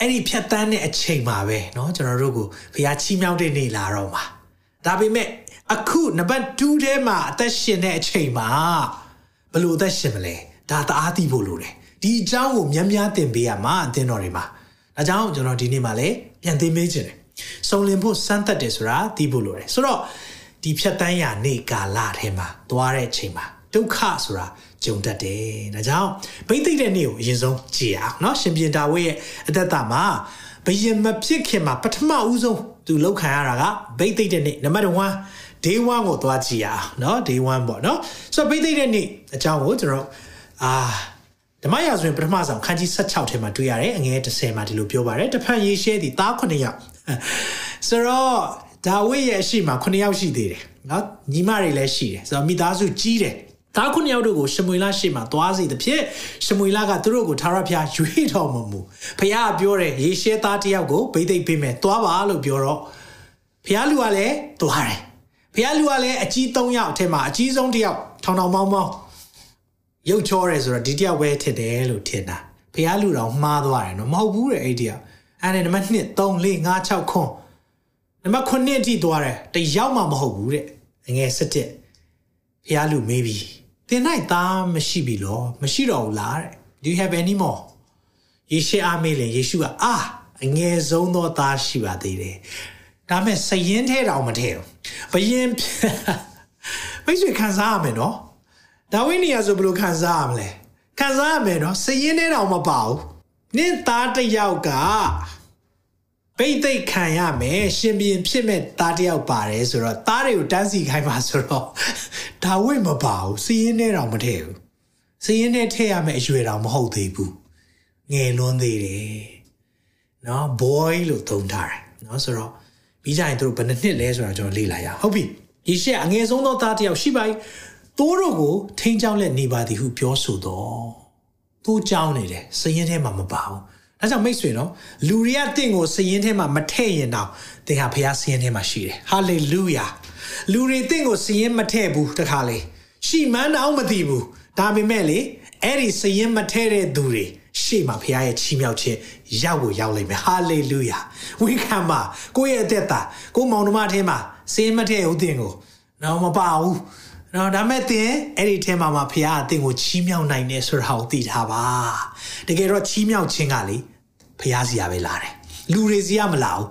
အဲ့ဒီဖြတ်တန်းတဲ့အချိန်မှာပဲเนาะကျွန်တော်တို့ကိုဖះချီးမြှောက်တဲ့နေလာတော့မှာဒါပေမဲ့အခုနံပါတ်2ထဲမှာအသက်ရှင်တဲ့အချိန်မှာဘလို့အသက်ရှင်မလဲဒါတအားသိဖို့လိုတယ်ဒီအကြောင်းကိုများများသင်ပေးရမှာအသင်တော်တွေမှာဒါကြောင့်ကျွန်တော်ဒီနေ့မှာလည်းပြန်သင်ပေးခြင်းတယ်စုံလင်ဖို့စမ်းသပ်တယ်ဆိုတာသိဖို့လိုတယ်ဆိုတော့ဒီဖြတ်တန်းရာနေကာလထဲမှာသွားတဲ့အချိန်မှာဒုက္ခဆိုတာ ကြုံတတ်တယ်။ဒါကြောင့်ဘိသိက်တဲ့နေ့ကိုအရင်ဆုံးကြည်အောင်เนาะရှင်ပြန်ဒါဝိရဲ့အသက်တာမှာဘယင်မဖြစ်ခင်မှာပထမဦးဆုံးသူလောက်ခံရတာကဘိသိက်တဲ့နေ့နံပါတ်1 day 1ကိုသွားကြည့်ရအောင်เนาะ day 1ပေါ့เนาะဆိုတော့ဘိသိက်တဲ့နေ့အကြောင်းကိုကျွန်တော်အာဓမ္မရာဇဝင်ပထမဆုံးခန်းကြီး16ထဲမှာတွေ့ရတယ်အငယ်30မှာဒီလိုပြောပါတယ်တဖန်ယေရှဲဒီသား9ယောက်ဆိုတော့ဒါဝိရဲ့အရှိမ9ယောက်ရှိသေးတယ်เนาะညီမတွေလည်းရှိတယ်ဆိုတော့မိသားစုကြီးတယ် သားခုနှစ်ယောက်တို့ကိုရှမွေလရှေ့မှာသွားစီသဖြင့်ရှမွေလကသူတို့ကိုထာဝရဘုရားရွေးတော်မမူဘုရားပြောတယ်ယေရှဲသားတယောက်ကိုဗိသိက်ပေးမယ်သွားပါလို့ပြောတော့ဘုရားလူကလည်းသွားတယ်ဘုရားလူကလည်းအကြီး၃ယောက်အထက်မှာအကြီးဆုံးတယောက်ထောင်ထောင်မောင်းမောင်းရုပ်ချောတယ်ဆိုတော့ဒီတယောက်ပဲထစ်တယ်လို့ထင်တာဘုရားလူတော်မှားသွားတယ်နော်မဟုတ်ဘူးတဲ့အဲ့ဒီတယောက်အဲ့ဒါနံပါတ်1 3 4 5 6ခွန်းနံပါတ်9အထိသွားတယ်တယောက်မှမဟုတ်ဘူးတဲ့ငယ်7ဘုရားလူမေးပြီ တင်၌သားမရှိပြီလောမရှိတော့ဘူးလားတဲ့ Do you have any more ယေရှုအားမေးလေယေရှုကအာအငယ်ဆုံးသောသားရှိပါသေးတယ်ဒါမဲ့စရင်ထဲတောင်မထဲဘူးဘယင်မိတ်ဆွေခံစားရမယ်နော်ဒါဝိနည်းဆိုဘယ်လိုခံစားရမလဲခံစားရမယ်နော်စရင်ထဲတောင်မပါဘူးနင့်သားတစ်ယောက်က ပိတ်သိက်ခံရမယ်ရှင်ပြန်ဖြစ်မဲ့သားတယောက်ပါတယ်ဆိုတော့သားတွေကိုတန်းစီခိုင်းပါဆိုတော့ဒါဝိမပါဘူးစီးရင်နဲ့တောင်မထည့်ဘူးစီးရင်နဲ့ထည့်ရမယ်အရွယ်တောင်မဟုတ်သေးဘူးငယ်လွန်းသေးတယ်နော် boy လို့သုံးထားတယ်နော်ဆိုတော့ပြီးကြရင်တို့ဘယ်နှစ်နှစ်လဲဆိုတာကျွန်တော်လေ့လာရအောင်ဟုတ်ပြီယေရှုအငယ်ဆုံးသောသားတယောက်ရှိပါ යි တိုးတို့ကိုထိန်းချောင်းလက်နေပါသည်ဟုပြောဆိုတော့တိုးကြောင်းနေတယ်စရင်ထဲမှာမပါဘူး ဒါကြောင့်မိတ်ဆွေနော်လူတွေကတင့်ကိုစရင်ထဲမှာမထည့်ရင်တော့သင်ဟာဖခင်စရင်ထဲမှာရှိတယ်ဟာလေလုယာလူတွေတင့်ကိုစရင်မထည့်ဘူးတခါလေရှိမှန်းတော့မသိဘူးဒါပေမဲ့လေအဲ့ဒီစရင်မထည့်တဲ့သူတွေရှေ့မှာဖခင်ရဲ့ချီးမြှောက်ခြင်းရောက်ကိုရောက်လိမ့်မယ်ဟာလေလုယာဝန်ခံပါကိုယ့်ရဲ့အသက်တာကိုမောင်နှမထဲမှာစရင်မထည့်ဘူးတင်ကိုတော့မပါဘူးနော်ဒါမဲ့တင်အဲ့ဒီထဲမှာမှာဖခင်အတင်ကိုချီးမြှောက်နိုင်တယ်ဆိုတာကိုသိထားပါတကယ်တော့ချီးမြှောက်ခြင်းကလေ ဖျားစီရပဲလာတယ်လူတွေစီရမလာဘူး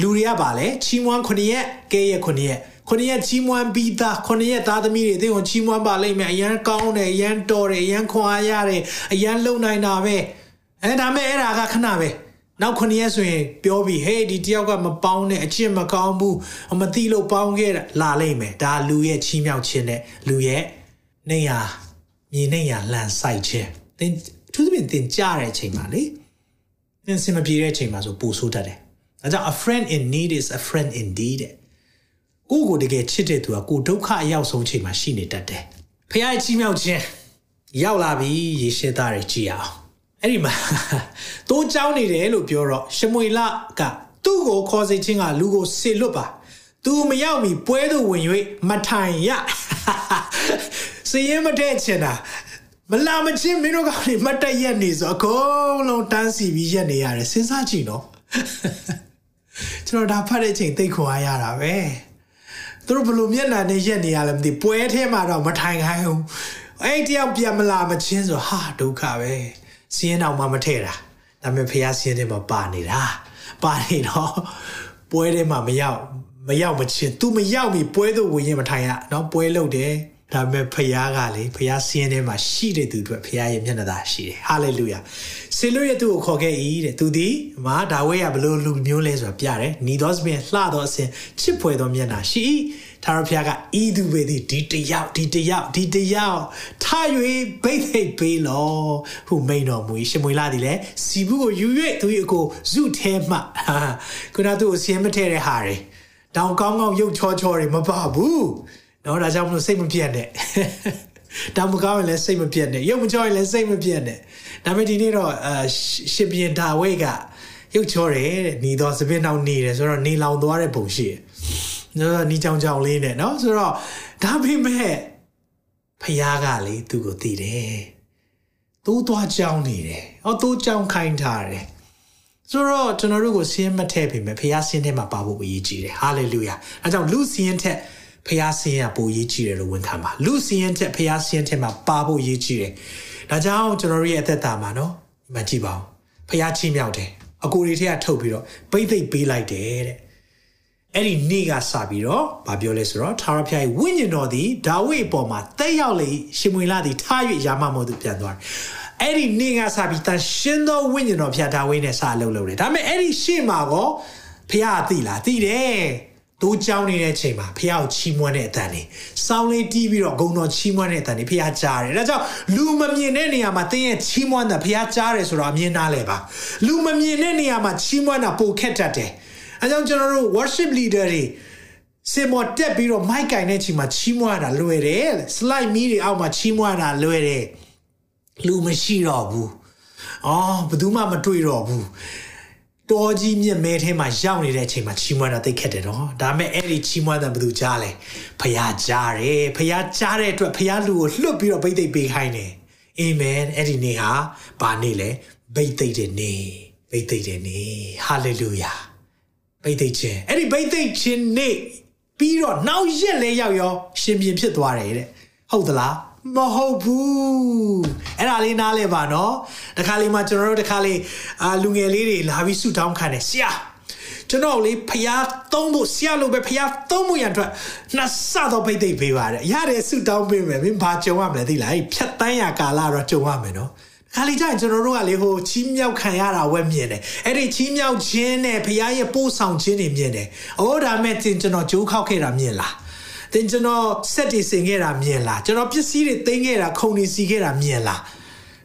လူတွေကပါလေချီးမွမ်းခုနှစ်ရက်ကဲရက်ခုနှစ်ရက်ခုနှစ်ရက်ချီးမွမ်းပြီးသားခုနှစ်ရက်သားသမီးတွေအသိကိုချီးမွမ်းပါလိမ့်မယ်အရန်ကောင်းတယ်အရန်တော်တယ်အရန်ခွန်အားရတယ်အရန်လုံနိုင်တာပဲအဲဒါမဲ့အဲ့ဒါကခဏပဲနောက်ခုနှစ်ရက်ဆိုရင်ပြောပြီးဟေးဒီတယောက်ကမပေါင်းနဲ့အချစ်မကောင်းဘူးမသိလို့ပေါင်းခဲ့တာလာလိမ့်မယ်ဒါလူရဲ့ချီးမြှောက်ခြင်းနဲ့လူရဲ့နေရမြေနေရလှန်ဆိုင်ခြင်းသင်သူသဖြင့်သင်ကြားတဲ့အချိန်မှာလေ သင်စင်မပြေတဲ့အချိန်မှာဆိုပူဆိုးတတ်တယ်။ဒါကြောင့် a friend in need is a friend indeed တဲ့။ကိုကိုတကယ်ချစ်တဲ့သူကကိုဒုက္ခအရောက်ဆုံးချိန်မှာရှိနေတတ်တယ်။ဖခင်ချီးမြှောက်ခြင်းရောက်လာပြီယေရှုသားတွေကြည်အောင်။အဲ့ဒီမှာတိုးကြောင်းနေတယ်လို့ပြောတော့ရှမွေလကသူ့ကိုခေါ်စေခြင်းကလူကိုဆေလွတ်ပါ။ तू မရောက်မီပွဲသို့ဝင်၍မထိုင်ရ။စရင်မတဲ့ချင်တာ မလာမချင်းမင်းတို့ကောင်တွေမတက်ရက်နေဆိုအကုန်လုံးတန်းစီပြီးရက်နေရတယ်စဉ်းစားကြည့်နော်ကျွန်တော်ဒါဖတ်တဲ့အချိန်သိခွာရတာပဲသူတို့ဘလို့မျက်နှာနဲ့ရက်နေရလဲမသိပွဲထဲမှာတော့မထိုင်ခိုင်းဘူးအဲ့တယောက်ပြန်မလာမချင်းဆိုဟာဒုက္ခပဲစင်းအောင်မှမထဲ့တာဒါပေမဲ့ဖះစင်းတယ်မှာပါနေတာပါနေတော့ပွဲထဲမှာမရောက်မရောက်မချင်း तू မရောက်ပြီပွဲသို့ဝင်ရင်မထိုင်ရနော်ပွဲလုတ်တယ် ဒါပေမဲ့ဖခင်ကလေဖခင်စင်းထဲမှာရှိတဲ့သူတွေဖခင်ရဲ့မျက်နှာသာရှိတယ်ဟာလေလုယာဆေလွရဲ့သူ့ကိုခေါ်ခဲ့၏တဲ့သူဒီမာဒါဝဲရဘလို့လူမျိုးလဲဆိုတာပြတယ်နီသောစပင်လှသောအစဉ်ချစ်ဖွယ်သောမျက်နှာရှိ၏ထာဝရဘုရားကဤသူပဲဒီဒီတယောက်ဒီတယောက်ဒီတယောက်ထား၍ဘိတ်သိပ်ပေးလောဟုမိန်တော်မူရှမွေလာသည်လေစီဘူးကိုယူ၍သူ၏အကိုဇုထဲမှခုနသူ့ကိုဆင်းမထဲတဲ့ဟာတွေတောင်ကောင်းကောင်းရုပ်ချောချောတွေမပါဘူး เนาะဒါကြောင့်မလို့စိတ်မပြတ်နဲ့တောင်မကောင်းရင်လည်းစိတ်မပြတ်နဲ့ရုပ်မချောရင်လည်းစိတ်မပြတ်နဲ့ဒါပေမဲ့ဒီနေ့တော့အရှင်ပြန်ဒါဝိတ်ကရုပ်ချောတယ်တဲ့ညီတော်စပင်းအောင်နေတယ်ဆိုတော့နေလောင်သွားတဲ့ပုံရှိတယ်။ဆိုတော့ညီချောင်ချောင်လေးနဲ့နော်ဆိုတော့ဒါပေမဲ့ဖះကလေသူ့ကိုတည်တယ်။သူ့သွားကြောင်းနေတယ်။အော်သူ့ကြောင်းခိုင်းထားတယ်။ဆိုတော့ကျွန်တော်တို့ကိုဆင်းမထည့်ပြီမဲ့ဖះဆင်းထဲမှာပါဖို့အရေးကြီးတယ်။ဟာလေလုယာ။အဲကြောင့်လူဆင်းထက် ဖះဆင်းရပိုရေးကြီးတယ်လို့ဝန်ခံပါ။လူဆင်းထက်ဖះဆင်းထက်မှာပါဖို့ရေးကြီးတယ်။ဒါကြောင့်ကျွန်တော်တို့ရဲ့အသက်တာမှာနော်ဒီမှာကြည့်ပါဦး။ဖះချီးမြှောက်တယ်။အကိုတွေထက်ကထုတ်ပြီးတော့ပိတ်သိပ်ပေးလိုက်တယ်တဲ့အဲ့ဒီနေ့ကစပြီးတော့ဗာပြောလဲဆိုတော့ထာဝရဘုရားဝိညာဉ်တော်သည်ဒါဝိအပေါ်မှာတက်ရောက်လေရှင်မွေလာသည်ထား၍ယာမမောသူပြန်သွားတယ်အဲ့ဒီနေ့ကစပြီးတန်ရှင်သောဝိညာဉ်တော်ဘုရားဒါဝိနဲ့စအလုပ်လုပ်တယ်ဒါပေမဲ့အဲ့ဒီရှေ့မှာကောဘုရားသိလားသိတယ် တို့ကြောင်းနေတဲ့ချိန်မှာဖះကိုချီးမွမ်းတဲ့အတန်နေစောင်းလေးတီးပြီးတော့ဂုံတော်ချီးမွမ်းတဲ့အတန်နေဖះကြားတယ်ဒါကြောင့်လူမမြင်တဲ့နေရာမှာတင်းရဲ့ချီးမွမ်းတာဖះကြားတယ်ဆိုတော့အမြင်နားလဲပါလူမမြင်တဲ့နေရာမှာချီးမွမ်းတာပိုခက်တတ်တယ်အဲကြောင့်ကျွန်တော်တို့ worship leader တွေစင်မော်တက်ပြီးတော့ mic ကင်တဲ့ချိန်မှာချီးမွမ်းတာလွယ်တယ် slide မီးတွေအောက်မှာချီးမွမ်းတာလွယ်တယ်လူမရှိတော့ဘူးအော်ဘယ်သူမှမတွေ့တော့ဘူး တော်ကြီးမြင့်မဲထဲမှာရောက်နေတဲ့အချိန်မှာချီးမွမ်းတာသိခက်တယ်နော်ဒါပေမဲ့အဲ့ဒီချီးမွမ်းတာဘယ်သူကြားလဲဖခင်ကြားတယ်ဖခင်ကြားတဲ့အတွက်ဖခင်လူကိုလွတ်ပြီးတော့ဗိသိက်ပေးခိုင်းတယ်အာမင်အဲ့ဒီနေ့ဟာဘာနေ့လဲဗိသိက်တဲ့နေ့ဗိသိက်တဲ့နေ့ဟာလေလုယာဗိသိက်ခြင်းအဲ့ဒီဗိသိက်ခြင်းနေ့ပြီးတော့နောက်ရက်လဲရောက်ရောရှင်ပြန်ဖြစ်သွားတယ်တဲ့ဟုတ်သလား မဟုတ်ဘူးအဲ့ဒါလေးနားလဲပါနော်တခါလေးမှကျွန်တော်တို့တခါလေးအာလူငယ်လေးတွေလာပြီးဆူတောင်းခံတယ်ဆရာကျွန်တော်လေးဖျားသုံးဖို့ဆရာလိုပဲဖျားသုံးဖို့ရန်အတွက်နှစ်ဆတော့ဖိတ်သိပ်ပေးပါတယ်ရတယ်ဆူတောင်းပေးမယ်မင်းဘာကြုံရမလဲသိလားအဲ့ဖြတ်တန်းရကာလတော့ကြုံရမယ်နော်ခါလီကျရင်ကျွန်တော်တို့ကလေဟိုချီးမြှောက်ခံရတာဝက်မြင်တယ်အဲ့ဒီချီးမြှောက်ခြင်းနဲ့ဖခင်ရဲ့ပို့ဆောင်ခြင်းတွေမြင်တယ်အိုးဒါမဲ့တင်ကျွန်တော်ဂျိုးခောက်ခဲ့တာမြင်လား တင်ကျွန်တော်ဆက်တွေဆင်ခဲ့တာမြင်လားကျွန်တော်ပစ္စည်းတွေသိမ်းခဲ့တာခုံတွေစီခဲ့တာမြင်လား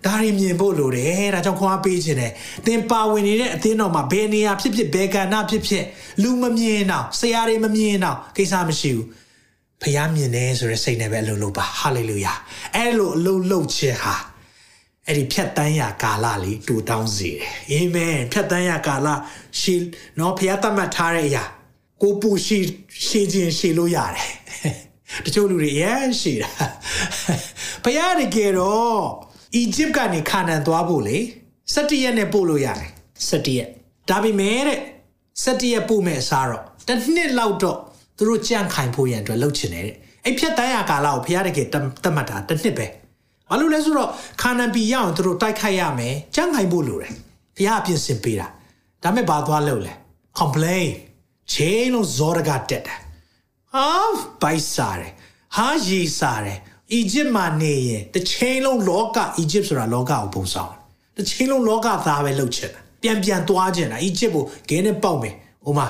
ဒါတွေမြင်ဖို့လိုတယ်ဒါကြောင့်ခွာပေးခြင်းတယ်တင်ပါဝင်နေတဲ့အသင်းတော်မှာဘယ်နေရာဖြစ်ဖြစ်ဘယ်ကဏ္ဍဖြစ်ဖြစ်လူမမြင်တော့ဆရာတွေမမြင်တော့ကိစ္စမရှိဘူးဖခင်မြင်တယ်ဆိုတဲ့စိတ်နဲ့ပဲအလုပ်လုပ်ပါဟာလေလုယာအဲ့လိုအလုပ်လုပ်ခြင်းဟာအဲ့ဒီဖြတ်တန်းရကာလလေးတူတောင်းစေတယ်အာမင်ဖြတ်တန်းရကာလရှေနော်ဖခင်တတ်မှတ်ထားတဲ့အရာ ကိုပူရှေရှေခြင်းရှေလို့ရတယ်တချို့လူတွေရမ်းရှေတာဘုရားတကယ်တော့အီဂျစ်ကနေခါနန်သွားဖို့လေ17ရက်နဲ့ပို့လို့ရတယ်17ရက်ဒါပေမဲ့တဲ့17ရက်ပို့မဲ့အစားတော့တစ်နှစ်လောက်တော့သူတို့ကြံ့ခိုင်ဖို့ရန်အတွက်လှုပ်ချင်တယ်တဲ့အဲ့ဖြတ်တန်းရကာလကိုဘုရားတကယ်တတ်မှတ်တာတစ်နှစ်ပဲဘာလို့လဲဆိုတော့ခါနန်ပြည်ရအောင်သူတို့တိုက်ခိုက်ရမယ်ကြံ့ခိုင်ဖို့လိုတယ်ဘုရားပြင်ဆင်ပေးတာဒါမဲ့ဘာသွားလုပ်လဲ complain ချင်းလုံးဇောရကတက်တယ်ဟာဘိုက်စားတယ်ဟာရီစားတယ်အီဂျစ်မှာနေရင်တစ်ချိန်လုံးလောကအီဂျစ်ဆိုတာလောကကိုပုံဆောင်တစ်ချိန်လုံးလောကသားပဲလှုပ်ချင်တာပြန်ပြန်သွားချင်တာအီဂျစ်ကိုဂဲနဲ့ပေါက်မယ်ဟိုမှာ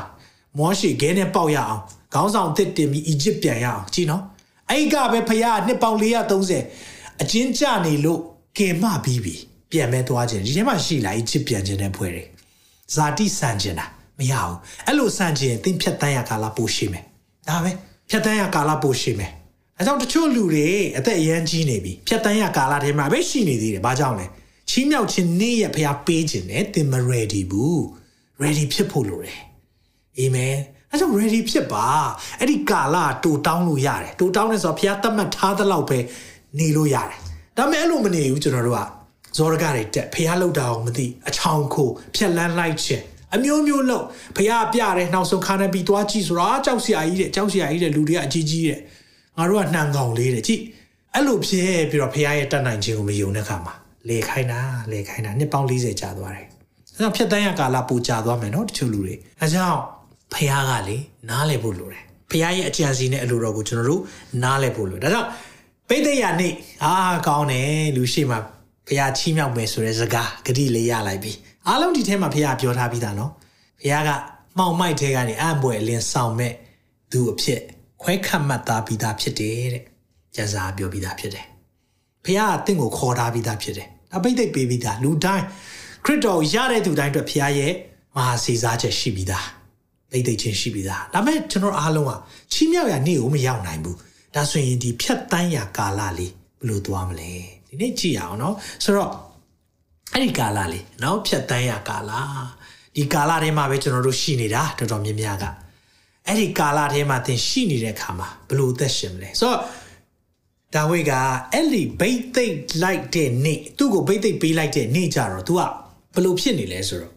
မောရှိဂဲနဲ့ပေါက်ရအောင်ခေါင်းဆောင်တစ်တင်ပြီးအီဂျစ်ပြန်ရအောင်ကြည့်နော်အဲ့ကပဲဖရားနှစ်ပေါင်430အချင်းကြနေလို့ကင်မပြီးပြီပြန်မဲသွားခြင်းဒီထဲမှာရှိလာအီဂျစ်ပြန်ခြင်းတဲ့ဖွဲ့တယ်ဇာတိဆန်ခြင်းတာ မရဘူးအဲ့လိုဆန်ခြင်းသင်ဖြတ်တန်းရကာလပိုရှိမယ်ဒါပဲဖြတ်တန်းရကာလပိုရှိမယ်အဲကြောင့်တချို့လူတွေအသက်အရန်ကြီးနေပြီဖြတ်တန်းရကာလထဲမှာပဲရှိနေသေးတယ်ဘာကြောင့်လဲချီးမြှောက်ခြင်းနေ့ရက်ဖျားပေးခြင်းနဲ့သင်မ ready ဘူး ready ဖြစ်ဖို့လိုတယ်အာမင်အဲကြောင့် ready ဖြစ်ပါအဲ့ဒီကာလတူတောင်းလို့ရတယ်တူတောင်းနေဆိုတော့ဖျားသတ်မှတ်ထားသလောက်ပဲနေလို့ရတယ်ဒါပေမဲ့အဲ့လိုမနေဘူးကျွန်တော်တို့ကဇောရကတွေတက်ဖျားလောက်တာအောင်မသိအချောင်ခိုဖြက်လန်းလိုက်ခြင်း အမျိုးမျိုးလို့ဖះပြတယ်နောက်ဆုံးခါနေပြီးသွားကြည့်ဆိုတာကြောက်စရာကြီးတဲ့ကြောက်စရာကြီးတဲ့လူတွေကအကြီးကြီးတဲ့ငါတို့ကနှံကောင်လေးတဲ့ကြည့်အဲ့လိုဖြစ်ပြီးတော့ဖះရဲ့တတ်နိုင်ခြင်းကိုမယုံတဲ့ခါမှာလေခိုင်းတာလေခိုင်းတာနှစ်ပေါင်း40ကြာသွားတယ်အဲဒါဖြတ်တန်းရကာလပူကြာသွားမယ်နော်တချို့လူတွေအဲကြောင့်ဖះကလေနားလည်ဖို့လိုတယ်ဖះရဲ့အကြံစီနဲ့အလိုတော်ကိုကျွန်တော်တို့နားလည်ဖို့လိုဒါကြောင့်ပိဋကရနေ့အာကောင်းတယ်လူရှိမှဖះချီးမြှောက်မယ်ဆိုတဲ့စကားဂတိလေးရလိုက်ပြီ အားလုံးဒီထဲမှာဖះပြောထားပြီးသားနော်ဖះကမှောင်မိုက်ထဲကနေအံ့ဘွယ်အလင်းဆောင်မဲ့သူအဖြစ်ခွဲခတ်မှတ်သားပြီးသားဖြစ်တယ်တဲ့ကျမ်းစာပြောပြီးသားဖြစ်တယ်ဖခင်ကတင့်ကိုခေါ်ထားပြီးသားဖြစ်တယ်ဒါပိတ်သိပ်ပေးပြီးသားလူတိုင်းခရစ်တော်ရတဲ့သူတိုင်းအတွက်ဖခင်ရဲ့မဟာစီစားချက်ရှိပြီးသားပိတ်သိပ်ချင်းရှိပြီးသားဒါပေမဲ့ကျွန်တော်အားလုံးကချီးမြှောက်ရနေ့ကိုမရောက်နိုင်ဘူးဒါဆိုရင်ဒီဖြတ်တန်းရာကာလလေးဘယ်လိုသွားမလဲဒီနေ့ကြည့်ရအောင်နော်ဆိုတော့ အဲ့ဒီကာလလေးနော်ဖြတ်တန်းရာကာလဒီကာလထဲမှာပဲကျွန်တော်တို့ရှိနေတာတော်တော်များများကအဲ့ဒီကာလထဲမှာသင်ရှိနေတဲ့အခါမှာဘယ်လိုသက်ရှင်မလဲဆိုတော့ဒါဝိကအဲ့ဒီဘိတ်သိက်လိုက်တဲ့နေ့သူ့ကိုဘိတ်သိက်ပေးလိုက်တဲ့နေ့ကြတော့ तू ကဘယ်လိုဖြစ်နေလဲဆိုတော့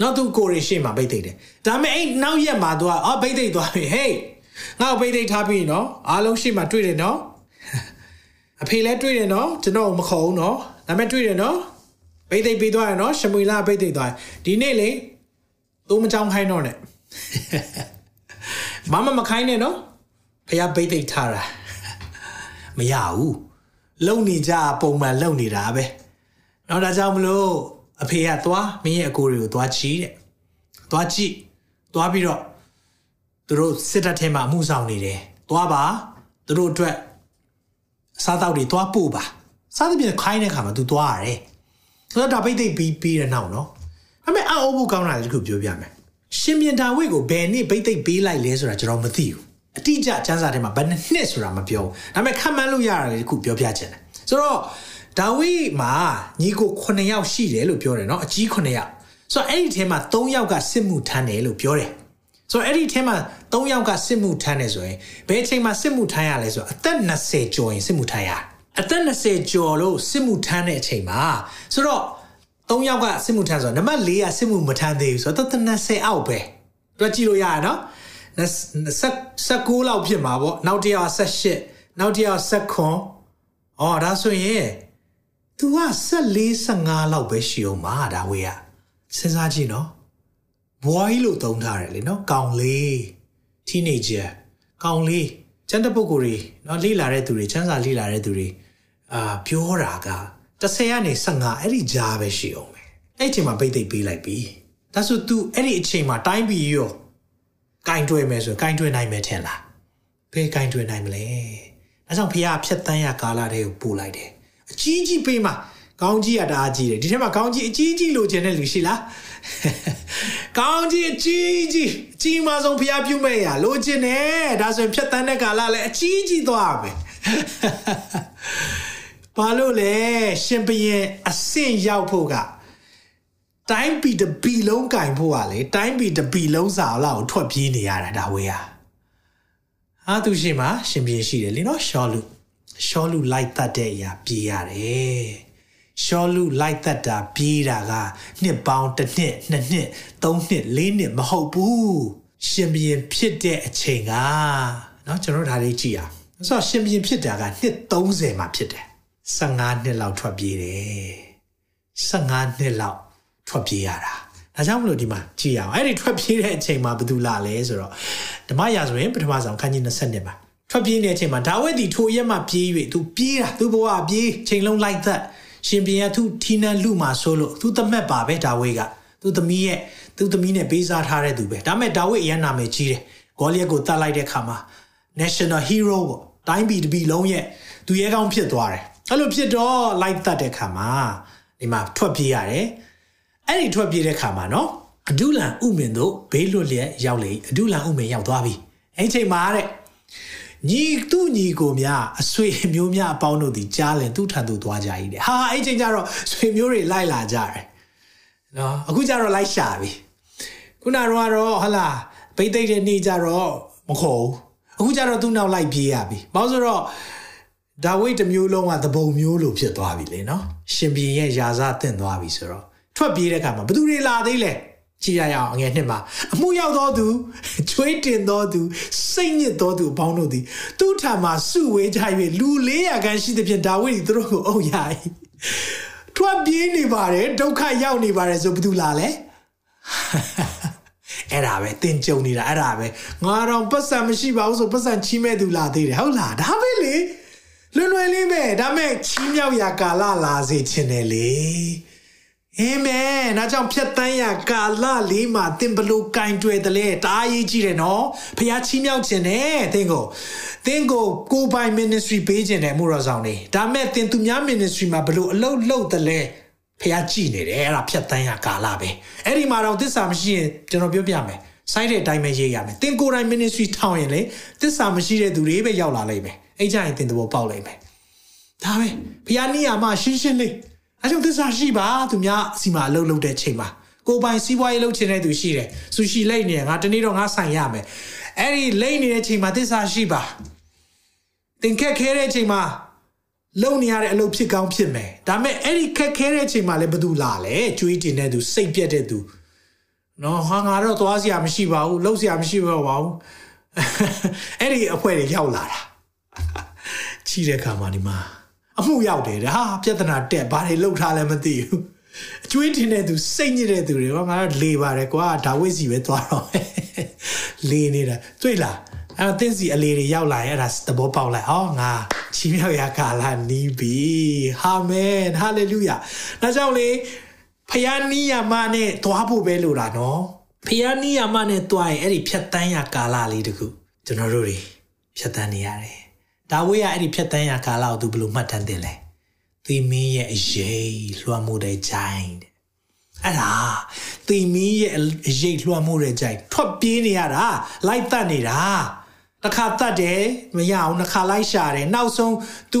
နောက်သူကိုရီရှိမှဘိတ်သိက်တယ်ဒါပေမဲ့အဲ့နောက်ရက်မှာ तू ကအော်ဘိတ်သိက်သွားပြီဟေးငါ့ကိုဘိတ်သိက်ထားပြီနော်အားလုံးရှိမှတွေ့တယ်နော်အဖေလည်းတွေ့တယ်နော်ကျွန်တော်မခေါ်ဘူးနော်ဒါပေမဲ့တွေ့တယ်နော် ဘိတ်သိက်ပေးသွားရနော်ရှမွေလာဘိတ်သိက်သွားဒီနေ့လေသူမကြောင်းခိုင်းတော့နဲ့မမမခိုင်းနဲ့နော်ဖះဘိတ်သိက်ထားတာမရဘူးလုံနေကြပုံမှန်လုံနေတာပဲနောက်ဒါကြောင့်မလို့အဖေကသွားမင်းရဲ့အကိုတွေကိုသွားချီးတဲ့သွားကြည့်သွားပြီးတော့သူတို့စစ်တပ်ထဲမှာအမှုဆောင်နေတယ်သွားပါသူတို့အတွက်စားတောက်တွေသွားပို့ပါစားသဖြင့်ခိုင်းတဲ့ခါမှာ तू သွားရတယ် ဆိုတော့ဒါပိတ်သိပ်ပြီးပြီးတဲ့နောက်နော်ဒါပေမဲ့အအိုးဖို့ကောင်းတာတခုပြောပြမယ်ရှင်ပြန်ဒါဝိတ်ကိုဘယ်နှစ်ပိတ်သိပ်ပေးလိုက်လဲဆိုတာကျွန်တော်မသိဘူးအတိအကျစံစာထဲမှာဘယ်နှစ်ဆိုတာမပြောဘူးဒါပေမဲ့ခန့်မှန်းလို့ရတာလေတခုပြောပြချင်တယ်ဆိုတော့ဒါဝိတ်မှာညီကို9ယောက်ရှိတယ်လို့ပြောတယ်နော်အကြီး9ယောက်ဆိုတော့အဲ့ဒီထဲမှာ3ယောက်ကစစ်မှုထမ်းတယ်လို့ပြောတယ်ဆိုတော့အဲ့ဒီထဲမှာ3ယောက်ကစစ်မှုထမ်းတယ်ဆိုရင်ဘယ်အချိန်မှာစစ်မှုထမ်းရလဲဆိုတော့အသက်20ကျော်ရင်စစ်မှုထမ်းရတယ် အသက်20ကျော်လို့စစ်မှုထမ်းတဲ့အချိန်မှာဆိုတော့3ယောက်ကစစ်မှုထမ်းဆိုတော့နံပါတ်4ကစစ်မှုမထမ်းသေးဘူးဆိုတော့သက်20အောက်ပဲတွက်ကြည့်လို့ရရနော်19လောက်ဖြစ်မှာပေါ့နောက်တစ်ယောက်18နောက်တစ်ယောက်19အော်ဒါဆိုရင် तू က14 15လောက်ပဲရှိအောင်ပါဒါဝေးကစဉ်းစားကြည့်နော် boy လို့သုံးထားတယ်လေနော်ကောင်လေး teenager ကောင်လေးကျန်တဲ့ပုဂ္ဂိုလ်တွေနော်လေ့လာတဲ့သူတွေချမ်းသာလေ့လာတဲ့သူတွေ အာပြောတာက30ကနေ15အဲ့ဒီကြားပဲရှိအောင်ပဲအဲ့အချိန်မှာပိတ်သိပ်ပေးလိုက်ပြီဒါဆို तू အဲ့ဒီအချိန်မှာတိုင်းပြီးရောကင်တွယ်မယ်ဆိုကင်တွယ်နိုင်မယ်ထင်လားဘယ်ကင်တွယ်နိုင်မလဲဒါကြောင့်ဖះဖြတ်တန်းရကာလာတွေကိုပို့လိုက်တယ်အကြီးကြီးပေးမှာကောင်းကြီးကတအားကြီးတယ်ဒီထဲမှာကောင်းကြီးအကြီးကြီးလိုချင်တဲ့လူရှိလားကောင်းကြီးအကြီးကြီးအကြီးမဆုံးဖျားပြုမဲ့ရလိုချင်တယ်ဒါဆိုရင်ဖြတ်တန်းတဲ့ကာလလည်းအကြီးကြီးသွားမယ် ဘာလို့လဲရှင်ဘရင်အဆင့်ရောက်ဖို့ကတိုင်းပြည်တပီလုံးကင်ဖို့ကလေတိုင်းပြည်တပီလုံးစာလောက်ကိုထွက်ပြေးနေရတာဒါဝေးဟာဟာသူရှိမှာရှင်ဘရင်ရှိတယ်လीနော်ရှောလူရှောလူလိုက်တတ်တဲ့အရာပြေးရတယ်ရှောလူလိုက်သက်တာပြေးတာကနှစ်ပေါင်းတစ်နှစ်နှစ်နှစ်သုံးနှစ်လေးနှစ်မဟုတ်ဘူးရှင်ဘရင်ဖြစ်တဲ့အချိန်ကเนาะကျွန်တော်ဒါလေးကြည့်အောင်ဆိုတော့ရှင်ဘရင်ဖြစ်တာကနှစ်30မှာဖြစ်တယ် 15နှစ်လောက်ထွက်ပြေးတယ်15နှစ်လောက်ထွက်ပြေးရတာဒါကြောင့်မလို့ဒီမှာကြည့်အောင်အဲ့ဒီထွက်ပြေးတဲ့အချိန်မှာဘယ်သူလာလဲဆိုတော့ဓမ္မရာဆိုရင်ပထမဆုံးခန်းကြီး20မှာထွက်ပြေးနေတဲ့အချိန်မှာဒါဝိဒ်ဒီထိုရက်မှာပြေး၍သူပြေးတာသူဘဝပြေးချိန်လုံးလိုက်သက်ရှင်ပြန်သူထီနန်လူမှာဆိုလို့သူသမက်ပါပဲဒါဝိဒ်ကသူသမီးရဲ့သူသမီးနဲ့ပေးစားထားတဲ့သူပဲဒါမဲ့ဒါဝိဒ်အရန်နာမည်ကြီးတယ်ဂေါလိယက်ကိုတတ်လိုက်တဲ့ခါမှာ national hero ပေါ့တိုင်းပြည်တစ်ပြည်လုံးရဲ့သူရဲကောင်းဖြစ်သွားတယ် အဲ့လိုဖြစ်တော့လိုက်တတ်တဲ့ခါမှာဒီမှာထွက်ပြေးရတယ်အဲ့ဒီထွက်ပြေးတဲ့ခါမှာနော်အဒုလန်ဥမင်တို့ဘေးလွတ်လျက်ရောက်လေအဒုလန်ဥမင်ရောက်သွားပြီအဲ့ချိန်မှာတဲ့ညီသူ့ညီကိုများအဆွေမျိုးများအပေါင်းတို့ဒီကြားလင်သူ့ထံသို့သွားကြ၏တဲ့ဟာအဲ့ချိန်ကျတော့ဆွေမျိုးတွေလိုက်လာကြတယ်နော်အခုကျတော့လိုက်ရှာပြီခုနကတော့ဟလာဘိတ်သိက်တဲ့နေ့ကျတော့မခေါ်ဘူးအခုကျတော့သူ့နောက်လိုက်ပြေးရပြီဘာလို့ဆိုတော့ ဒါဝိတ်တစ်မျိုးလုံးကသဘုံမျိုးလိုဖြစ်သွားပြီလေနော်ရှင်ပြန်ရဲ့ယာစားတင့်သွားပြီဆိုတော့ထွက်ပြေးတဲ့အခါမှာဘသူတွေလာသေးလဲကြည်ရရအောင်အငယ်နှစ်မှာအမှုရောက်သောသူချွေးတင်သောသူစိတ်ညစ်သောသူအပေါင်းတို့သည်သူ့ထံမှာစုဝေးကြ၍လူ400ခန်းရှိသဖြင့်ဒါဝိဒ်သူတို့ကိုအုပ်ရ၏ထွက်ပြေးနေပါတယ်ဒုက္ခရောက်နေပါတယ်ဆိုဘသူလာလဲအဲ့ဒါပဲတင်ကြုံနေတာအဲ့ဒါပဲငါတော့ပတ်စံမရှိပါဘူးဆိုပတ်စံချီးမဲ့သူလာသေးတယ်ဟုတ်လားဒါပဲလေ လွယ်လွယ်လေးပဲဒါမဲ့ချီးမြောက်ရာကာလလာစေခြင်းတယ်လေအာမင်။ဒါကြောင့်ဖြတ်တန်းရကာလလေးမှာသင်ဘလို့ကင်တွေ့တယ်လေတအားရေးကြည့်တယ်နော်။ဖခင်ချီးမြှောက်ခြင်းနဲ့သင်ကိုသင်ကိုကိုပိုင် ministry ပေးခြင်းနဲ့မှုတော်ဆောင်နေ။ဒါမဲ့သင်သူများ ministry မှာဘလို့အလုပ်လုပ်တယ်လေဖခင်ကြည့်နေတယ်အဲ့ဒါဖြတ်တန်းရကာလပဲ။အဲ့ဒီမှာတော့သစ္စာမရှိရင်ကျွန်တော်ပြောပြမယ်။စိုက်တဲ့အတိုင်းပဲရေးရမယ်။သင်ကိုယ်တိုင် ministry ထောင်ရင်လေသစ္စာမရှိတဲ့သူတွေပဲရောက်လာလိမ့်မယ်။ အဲ့ကြရင်သင်တဘောပေါက်လိမ့်မယ်။ဒါပဲဖခင်နီးရမှာရှင်းရှင်းလေးအဲကြောင့်သစ္စာရှိပါသူများစီမှာအလုပ်လုပ်တဲ့ချိန်မှာကိုပိုင်စီးပွားရေးလုပ်ချင်တဲ့သူရှိတယ်ဆူရှီလိတ်နေငါတနေ့တော့ငါဆိုင်ရမယ်အဲ့ဒီလိတ်နေတဲ့ချိန်မှာသစ္စာရှိပါသင်ခက်ခဲတဲ့ချိန်မှာလုံနေရတဲ့အလုပ်ဖြစ်ကောင်းဖြစ်မယ်ဒါပေမဲ့အဲ့ဒီခက်ခဲတဲ့ချိန်မှာလည်းဘယ်သူလာလဲကျွေးတင်တဲ့သူစိတ်ပြက်တဲ့သူနော်ဟာငါတော့သွားစရာမရှိပါဘူးလှုပ်စရာမရှိတော့ပါဘူးအဲ့ဒီအဖွဲတွေရောက်လာတာ ချီးတဲ့ခါမှာဒီမှာအမှုရောက်တယ်ဟာပြဿနာတက်ဘာတွေလှုပ်ထားလဲမသိဘူးအကျွေးတင်တဲ့သူစိတ်ညစ်တဲ့သူတွေကငါတော့လေပါတယ်ကွာဒါဝိစီပဲသွားတော့လေနေတာတွေ့လားအဲ့တင်းစီအလေတွေရောက်လာရင်အဲ့ဒါသဘောပေါက်လိုက်အော်ငါချီးမြှောက်ရကာလနီးပြီအာမင်ဟာလေလုယာဒါကြောင့်လေဖယားနီးယာမနဲ့သွားဖို့ပဲလို့တာနော်ဖယားနီးယာမနဲ့သွားရင်အဲ့ဒီဖြတ်တန်းရကာလလေးတခုကျွန်တော်တို့တွေဖြတ်တန်းနေရတယ် ဒါဝိရအဲ့ဒီဖြတ်တန်းရကာလကိုသူဘယ်လိုမှတ်တမ်းတင်လဲသီမင်းရဲ့အရေးလွှမ်းမိုးတဲ့ဂျိုင်းတဲ့အဲ့ဒါသီမင်းရဲ့အရေးလွှမ်းမိုးတဲ့ဂျိုင်းထွက်ပြေးနေရတာလိုက်တတ်နေတာတစ်ခါတတ်တယ်မရအောင်တစ်ခါလိုက်ရှာတယ်နောက်ဆုံး तू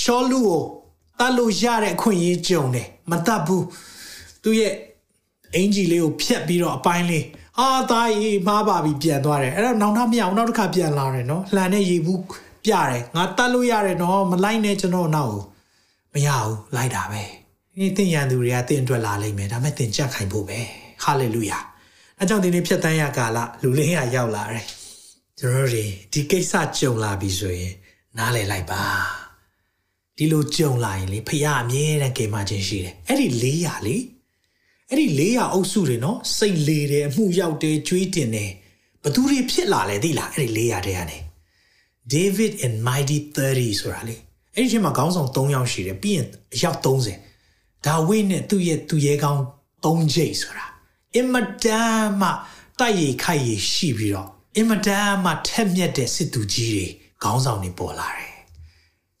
ရှောလူကိုတတ်လို့ရတဲ့အခွင့်အရေးကြုံတယ်မတတ်ဘူးသူရဲ့အင်ဂျီလေးကိုဖြတ်ပြီးတော့အပိုင်းလေးအာသားကြီးမှားပါပြီပြန်သွားတယ်အဲ့တော့နောက်နောက်မရအောင်နောက်တစ်ခါပြန်လာတယ်နော်လှန်နဲ့ရေဘူး ပြတယ်ငါတတ်လို့ရတယ်နော်မလိုက်နဲ့ကျွန်တော်နောက်ကိုမရဘူးလိုက်တာပဲဒီသင်ရန်သူတွေကသင်အတွက်လာလိမ့်မယ်ဒါမဲ့သင်ကြက်ခိုင်ဖို့ပဲဟာလေလုယာအဲကြောင့်ဒီနေ့ဖြတ်တန်းရကာလလူလင်းရရောက်လာတယ်ကျွန်တော်တို့ဒီကိစ္စကြုံလာပြီဆိုရင် နားလည်လိုက်ပါဒီလိုကြုံလာရင်လေဖခင်အမြဲတမ်းကြိမ်မခြင်းရှိတယ်အဲ့ဒီ၄ရာလေအဲ့ဒီ၄ရာအုပ်စုတွေနော်စိတ်လေတယ်အမှုရောက်တယ်ကြွေးတင်တယ်ဘသူတွေဖြစ်လာလဲသိလားအဲ့ဒီ၄ရာတဲ့ကနေ David and Mighty 30ဆိုတာလေအဲ့ဒီချိန်မှာခေါင်းဆောင်3ယောက်ရှိတယ်ပြီးရင်အယောက်30ဒါဝိနဲ့သူ့ရဲ့သူရဲကောင်း3ချိတ်ဆိုတာအင်မတန်မှတိုက်ရိုက်ခိုက်ရရှိပြီးတော့အင်မတန်မှထက်မြက်တဲ့စစ်သူကြီးတွေခေါင်းဆောင်တွေပေါ်လာတယ်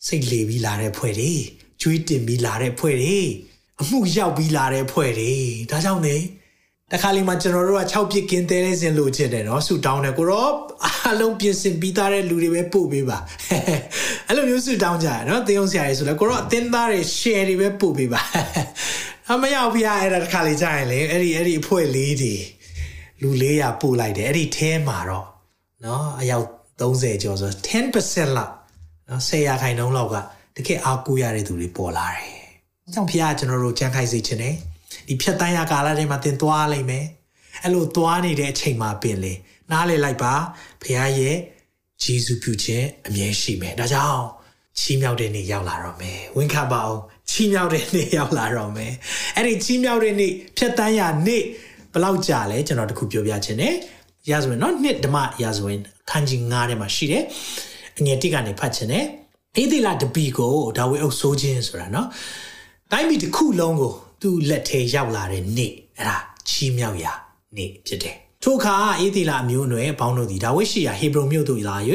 စိတ်လေပြီးလာတဲ့ဖွဲ့တွေကျွေးတင်ပြီးလာတဲ့ဖွဲ့တွေအမှုရောက်ပြီးလာတဲ့ဖွဲ့တွေဒါကြောင့်နေ တခါလေးမှကျွန်တော်တို့က6ပြစ်ကင်းတဲတဲ့စင်လို့ချင်တယ်နော်ဆူတောင်းတယ်ကိုရောအားလုံးပြင်ဆင်ပြီးသားတဲ့လူတွေပဲပို့ပေးပါအဲ့လိုမျိုးဆူတောင်းကြရနော်တင်းအောင်ဆရာကြီးဆိုလဲကိုရောအတင်းသားတွေ share တွေပဲပို့ပေးပါအမရောက်ပြအဲ့ဒါတခါလေးကြာရင်လေအဲ့ဒီအဲ့ဒီအဖွဲလေးတွေလူ400ပို့လိုက်တယ်အဲ့ဒီထဲမှာတော့နော်အယောက်30ကျော်ဆို10%လောက်နော်10ရာခိုင်နှုန်းလောက်ကတကယ်အားကိုးရတဲ့သူတွေပေါ်လာတယ်။အကြောင်းဖခင်ကျွန်တော်တို့ကြံခိုက်စေခြင်းနဲ့ ဒီဖြတ်တန်းရကာလတွေမှာသင်သွားလိမ့်မယ်။အဲ့လိုသွားနေတဲ့အချိန်မှာပင်လေနားလေလိုက်ပါဖခင်ရဲ့ဂျေဇုပြုခြင်းအမြဲရှိမယ်။ဒါကြောင့်ချီးမြှောက်တဲ့နေ့ရောက်လာတော့မယ်။ဝင်းခပါအောင်ချီးမြှောက်တဲ့နေ့ရောက်လာတော့မယ်။အဲ့ဒီချီးမြှောက်တဲ့နေ့ဖြတ်တန်းရနေ့ဘယ်လောက်ကြာလဲကျွန်တော်တခုပြောပြခြင်းနဲ့ရာဇဝင်เนาะနှစ်ဓမ္မရာဇဝင်ခန်းကြီး9ထဲမှာရှိတယ်။အငယ်တိကနေဖတ်ခြင်းနဲ့အေဒီလာတပီကိုဒါဝိအုပ်ဆိုးခြင်းဆိုတာเนาะတိုင်းပြည်တစ်ခုလုံးကို သူ့လက်ထဲရောက်လာတဲ့နေ့အဲ့ဒါချီးမြှောက်ရာနေ့ဖြစ်တယ်ထိုအခါအေဒီလာမျိုးနွယ်ဘောင်းတို့သည်ဒါဝိရှိရာဟေဘရုန်မြို့သို့လာ၍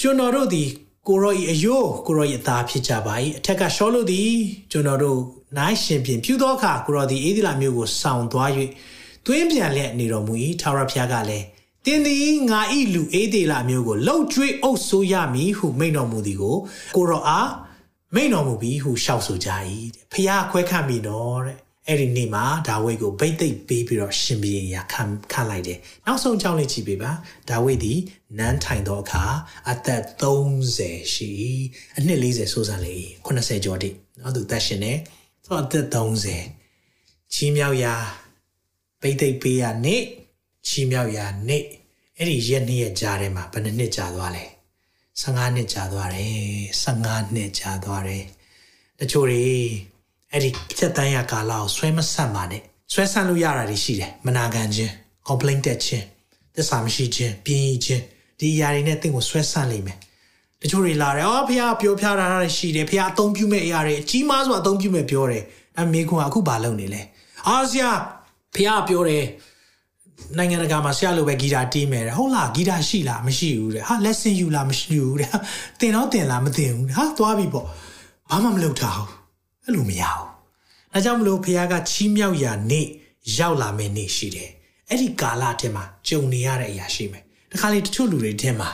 ကျွန်တော်တို့သည်ကိုရောဤအယိုးကိုရောဤအသားဖြစ်ကြပါ၏အထက်ကရှောလို့သည်ကျွန်တော်တို့နိုင်ရှင်ပြင်ပြုသောအခါကိုရောသည်အေဒီလာမျိုးကိုဆောင်သွား၍သွင်းပြန်လက်နေတော်မူ၏ထာဝရဘုရားကလည်းတင်းသည်ငါဤလူအေးသေးလာမျိုးကိုလှုပ်ကြွေးအုပ်ဆိုးရမည်ဟုမိန့်တော်မူသည်ကိုကိုရောအား မိန့်တော်မူပြီးဟုရှောက်ဆိုကြ၏တဲ့ဖះခွဲခန့်ပြီနော်တဲ့အဲ့ဒီနေ့မှာဒါဝိဒ်ကိုဗိတ်သိက်ပေးပြီးတော့ရှင်ဘီရင်ရခံခံလိုက်တယ်နောက်ဆုံးကြောင်းလေးကြည့်ပေးပါဒါဝိဒ်ဒီနန်းထိုင်သောအခါအသက်30ရှိအနှစ်40ဆိုးစံလေ80ကျော်တိနော်သူသက်ရှင်နေသူအသက်30ချီးမြှောက်ရာဗိတ်သိက်ပေးရနေ့ချီးမြှောက်ရာနေ့အဲ့ဒီရက်နှစ်ရက်ကြာထဲမှာဘယ်နှစ်နှစ်ကြာသွားလဲ 15နှစ်ကြာသွားတယ်15နှစ်ကြာသွားတယ်တချို့တွေအဲ့ဒီဖြတ်တန်းရကာလကိုဆွဲမဆက်ပါနဲ့ဆွဲဆန့်လို့ရတာတွေရှိတယ်မနာခံခြင်း complaint တက်ခြင်းသစ္စာမရှိခြင်းပြင်းခြင်းဒီຢာတွေနဲ့တင့်ကိုဆွဲဆန့်လိမ့်မယ်တချို့တွေလာတယ်အော်ဖះပြောပြတာတာရှိတယ်ဖះအသုံးပြုမဲ့အရာတွေအကြီးမားစွာအသုံးပြုမဲ့ပြောတယ်အဲမေခွန်ကအခုဘာလုပ်နေလဲအာဆီယဖះပြောတယ် နိုင်ငံတကာမှာဆရာလိုပဲဂီတာတီးမယ်တဲ့ဟုတ်လားဂီတာရှိလားမရှိဘူးတဲ့ဟာ lesson ယူလားမရှိဘူးတဲ့တင်တော့တင်လားမတင်ဘူးဟာသွားပြီပေါ့ဘာမှမလုပ်ထားဘူးအဲ့လိုမရဘူးအဲကြောင့်မလို့ဖះကချီးမြှောက်ရာနေ့ရောက်လာမယ့်နေ့ရှိတယ်အဲ့ဒီကာလထဲမှာကြုံနေရတဲ့အရာရှိမယ်တခါလေတချို့လူတွေထဲမှာ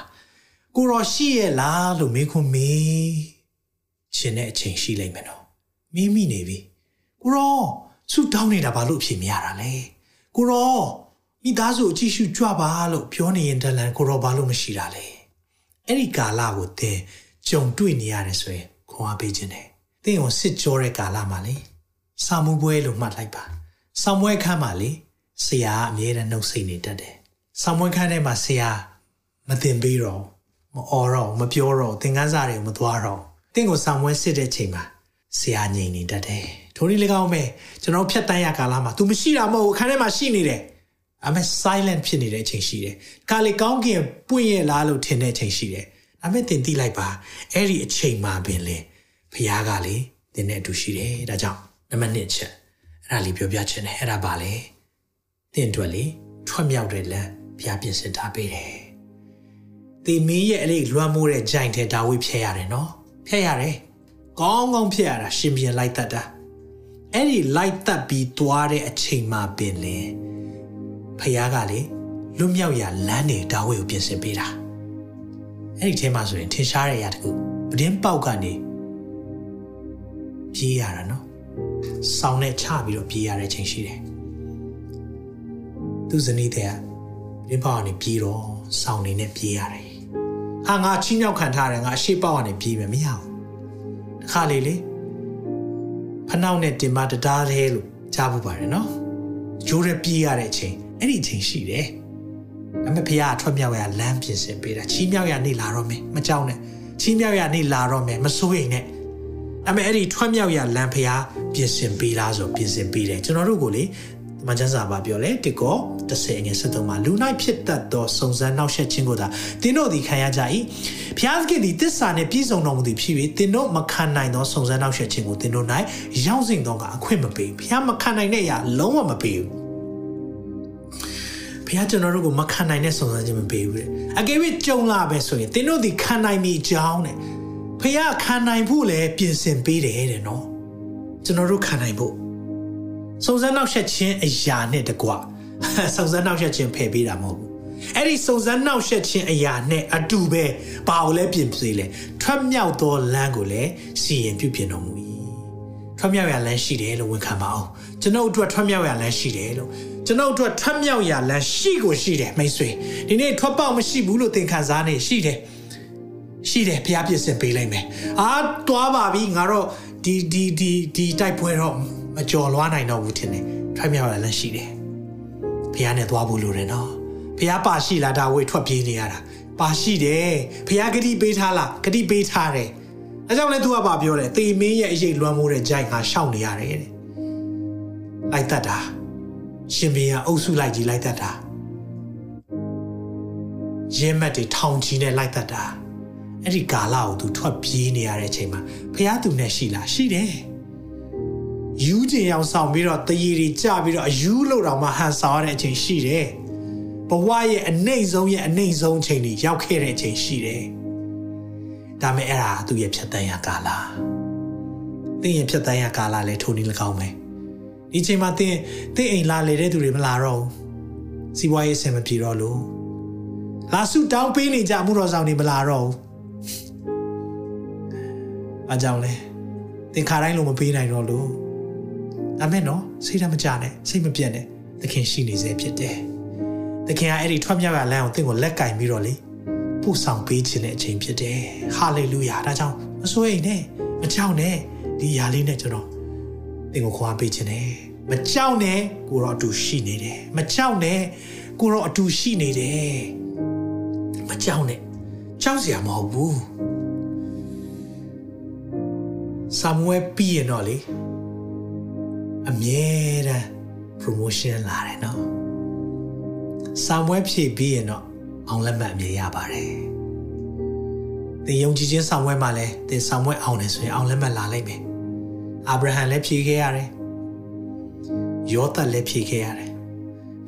ကိုရောရှိရဲ့လားလို့မေးခွန်းမေးရှင်တဲ့အချိန်ရှိလိမ့်မယ်နော်မေးမိနေပြီကိုရောဆူတောင်းနေတာဘာလို့အဖြေမရတာလဲကိုရော မိသားစုအကြည့်ရှုကြွပါလို့ပြောနေရင်တလန်ကိုရောဘာလို့မရှိတာလဲအဲ့ဒီကာလကိုသင်ကြုံတွေ့နေရတယ်ဆိုရင်ခွန်အားပေးခြင်းတယ်သင်ကိုစစ်ကြောတဲ့ကာလမှာလေစာမှုပွဲလို့မှတ်လိုက်ပါစာမွဲခန်းမှာလေဆရာအမြဲတမ်းနှုတ်ဆက်နေတတ်တယ်စာမွဲခန်းထဲမှာဆရာမတင်ပေးတော့မအော်တော့မပြောတော့သင်ခန်းစာတွေမသွားတော့သင်ကိုစာမွဲစစ်တဲ့ချိန်မှာဆရာငြိမ်နေတတ်တယ်ထိုနည်း၎င်းပဲကျွန်တော်ဖြတ်တန်းရကာလမှာ तू မရှိတာမဟုတ်ဘူးခန်းထဲမှာရှိနေတယ် အမေ silent ဖြစ်နေတဲ့အချိန်ရှိတယ်။ကာလေကောင်းကင်ပွင့်ရလားလို့ထင်တဲ့အချိန်ရှိတယ်။ဒါပေမဲ့သင်သိလိုက်ပါအဲ့ဒီအချိန်မှာပင်လေဖခင်ကလေသင်နဲ့အတူရှိတယ်။ဒါကြောင့်နံပါတ်1ချက်အဲ့ဒါလေးပြောပြချင်တယ်အဲ့ဒါပါလေ။သင်တို့လေထွက်မြောက်တဲ့လမ်းဖခင်ပြင်ဆင်ထားပေးတယ်။ဒီမင်းရဲ့အဲ့ဒီလွှမ်းမိုးတဲ့ဂျိုင်တဲ့ဒါဝိဖျက်ရတယ်နော်။ဖျက်ရတယ်။ကောင်းကောင်းဖျက်ရတာရှင်ပြန်လိုက်တတ်တာ။အဲ့ဒီလိုက်တတ်ပြီးသွားတဲ့အချိန်မှာပင်လေ ဖခင်ကလေလွတ်မြောက်ရာလမ်းတွေဒါဝိကိုပြင်ဆင်ပေးတာအဲ့ဒီထဲမှာဆိုရင်ထင်ရှားတဲ့အရာတခုပဒင်းပေါက်ကနေပြေးရတာနော်ဆောင်းနဲ့ချပြီးတော့ပြေးရတဲ့အချိန်ရှိတယ်သူဇနီးတဲ့ပဒင်းပေါက်ကနေပြေးတော့ဆောင်းနေနဲ့ပြေးရတယ်ဟာငါချင်းမြောက်ခံထားတယ်ငါအရှိပေါက်ကနေပြေးမယ်မရဘူးတခါလေလေဖနှောက်နဲ့တင်မတတားသေးလို့ကြားဖို့ပါတယ်နော်ဂျိုးရဲပြေးရတဲ့အချိန် အဲ့ဒီအချိန်ရှိတယ်ဒါပေမဲ့ဖခင်အထွက်မြောက်ရလမ်းပြင်ဆင်ပေးတာချီးမြှောက်ရနေလာတော့မယ်မကြောက်နဲ့ချီးမြှောက်ရနေလာတော့မယ်မစိုးရိမ်နဲ့ဒါပေမဲ့အဲ့ဒီထွက်မြောက်ရလမ်းဖခင်ပြင်ဆင်ပေးလားဆိုပြင်ဆင်ပေးတယ်ကျွန်တော်တို့ကိုလေမကျန်းစာပါပြောလေတကော30ငယ်73မှာလူနိုင်ဖြစ်တတ်သောစုံစမ်းနှောက်ယှက်ခြင်းကိုသာတင်းတို့သည်ခံရကြ၏ဖျားသခင်သည်တစ္ဆာနှင့်ပြည့်စုံတော်မူသည်ဖြစ်၍တင်းတို့မခံနိုင်သောစုံစမ်းနှောက်ယှက်ခြင်းကိုတင်းတို့၌ရောက်စဉ်သောကအခွင့်မပေးဖျားမခံနိုင်တဲ့အရာလုံးဝမပေးဘူး ဘုရားကျွန်တော်တို့ကိုမခံနိုင်တဲ့စုံစမ်းခြင်းမပေးဘူးတဲ့အကယ်၍ကြုံလာပဲဆိုရင်သင်တို့ဒီခံနိုင်မိကြောင်းတဲ့ဘုရားခံနိုင်ဖို့လည်းပြင်ဆင်ပေးတယ်တဲ့နော်ကျွန်တော်တို့ခံနိုင်ဖို့စုံစမ်းနောက်ဆက်ခြင်းအရာနဲ့တကွစုံစမ်းနောက်ဆက်ခြင်းဖယ်ပေးတာမဟုတ်ဘူးအဲ့ဒီစုံစမ်းနောက်ဆက်ခြင်းအရာနဲ့အတူပဲဘာကိုလဲပြင်စေလဲထွက်မြောက်သောလမ်းကိုလည်းစီရင်ပြုပြင်တော်မူ၏ထွက်မြောက်ရလမ်းရှိတယ်လို့ဝန်ခံပါအောင်ကျွန်ုပ်အတွက်ထွက်မြောက်ရလမ်းရှိတယ်လို့ ကျွန်ုပ်တို့ထွက်မြောက်ရာလမ်းရှိကိုရှိတယ်မိတ်ဆွေဒီနေ့ထွက်ပေါက်မရှိဘူးလို့သင်ခံစားနေရှိတယ်ရှိတယ်ဘုရားပြည့်စင်ပေးလိုက်မယ်အာတွားပါပြီငါတော့ဒီဒီဒီဒီတိုက်ပွဲတော့မကြော်လွားနိုင်တော့ဘူးထင်တယ်ထွက်မြောက်ရာလမ်းရှိတယ်ဘုရားနဲ့သွားဖို့လိုတယ်နော်ဘုရားပါရှိလားဒါဝေထွက်ပြေးနေရတာပါရှိတယ်ဘုရားဂတိပေးထားလားဂတိပေးထားတယ်အဲကြောင့်လည်းသူကပါပြောတယ်တေမင်းရဲ့အရေးလွှမ်းမိုးတဲ့ဂျိုင်ကရှောက်နေရတယ်တဲ့လိုက်တတ်တာ ရှင်ဘီယာအုပ်စုလိုက်ကြီးလိုက်တတ်တာရင်းမက်တွေထောင်ချီနဲ့လိုက်တတ်တာအဲ့ဒီကာလကိုသူထွက်ပြေးနေရတဲ့အချိန်မှာဖះသူနဲ့ရှိလားရှိတယ်ယူးကျင်အောင်ဆောင်ပြီးတော့တရေတွေကြပြီးတော့အယူးလို့တော့မှဟန်ဆောင်ရတဲ့အချိန်ရှိတယ်ဘဝရဲ့အနှိမ့်ဆုံးရဲ့အနှိမ့်ဆုံးအချိန်တွေရောက်ခဲ့တဲ့အချိန်ရှိတယ်ဒါမဲ့အဲ့ဒါသူ့ရဲ့ဖြတ်တန်းရကာလသင်ရဲ့ဖြတ်တန်းရကာလလည်းထိုနည်း၎င်းပဲ ဒီချိန်မှာတင်းတင်းအိမ်လာလေတဲ့သူတွေမလာတော့ဘူးစီးပွားရေးအဆင်မပြေတော့လို့လာစုတောင်းပေးနေကြမှုတော်ဆောင်တွေမလာတော့ဘူးအကြောင်းလဲတင်ခါတိုင်းလို့မပေးနိုင်တော့လို့ဒါမဲ့နော်စိတ်ဓာတ်မကြနဲ့စိတ်မပြတ်နဲ့သခင်ရှိနေစေဖြစ်တယ်သခင်ကအဲ့ဒီထွက်မြောက်ရလမ်းကိုတင့်ကိုလက်ကင်ပြီးတော့လေပို့ဆောင်ပေးခြင်းတဲ့အချိန်ဖြစ်တယ်ဟာလေလုယာဒါကြောင့်မစိုးရိမ်နဲ့မကြောက်နဲ့ဒီຢာလေးနဲ့ကျွန်တော်သ င်ကိုခွာပေးခြင်းနဲ့မကြောက်နဲ့ကိုတော့အတူရှိနေတယ်မကြောက်နဲ့ကိုတော့အတူရှိနေတယ်မကြောက်နဲ့ကြောက်စရာမဟုတ်ဘူးဆာမွဲပြီးရင်တော့လေအမြဲတမ်း promotion လာတယ်နော်ဆာမွဲဖြည့်ပြီးရင်တော့အောင်လက်မှတ်အမြဲရပါတယ်သင်ယုံကြည်ခြင်းဆောင်ဝဲမှာလဲသင်ဆောင်ဝဲအောင်တယ်ဆိုရင်အောင်လက်မှတ်လာလိုက်မယ် အာဗြဟံလည်းဖြည့်ခဲ့ရတယ်ယောသတ်လည်းဖြေခဲ့ရတယ်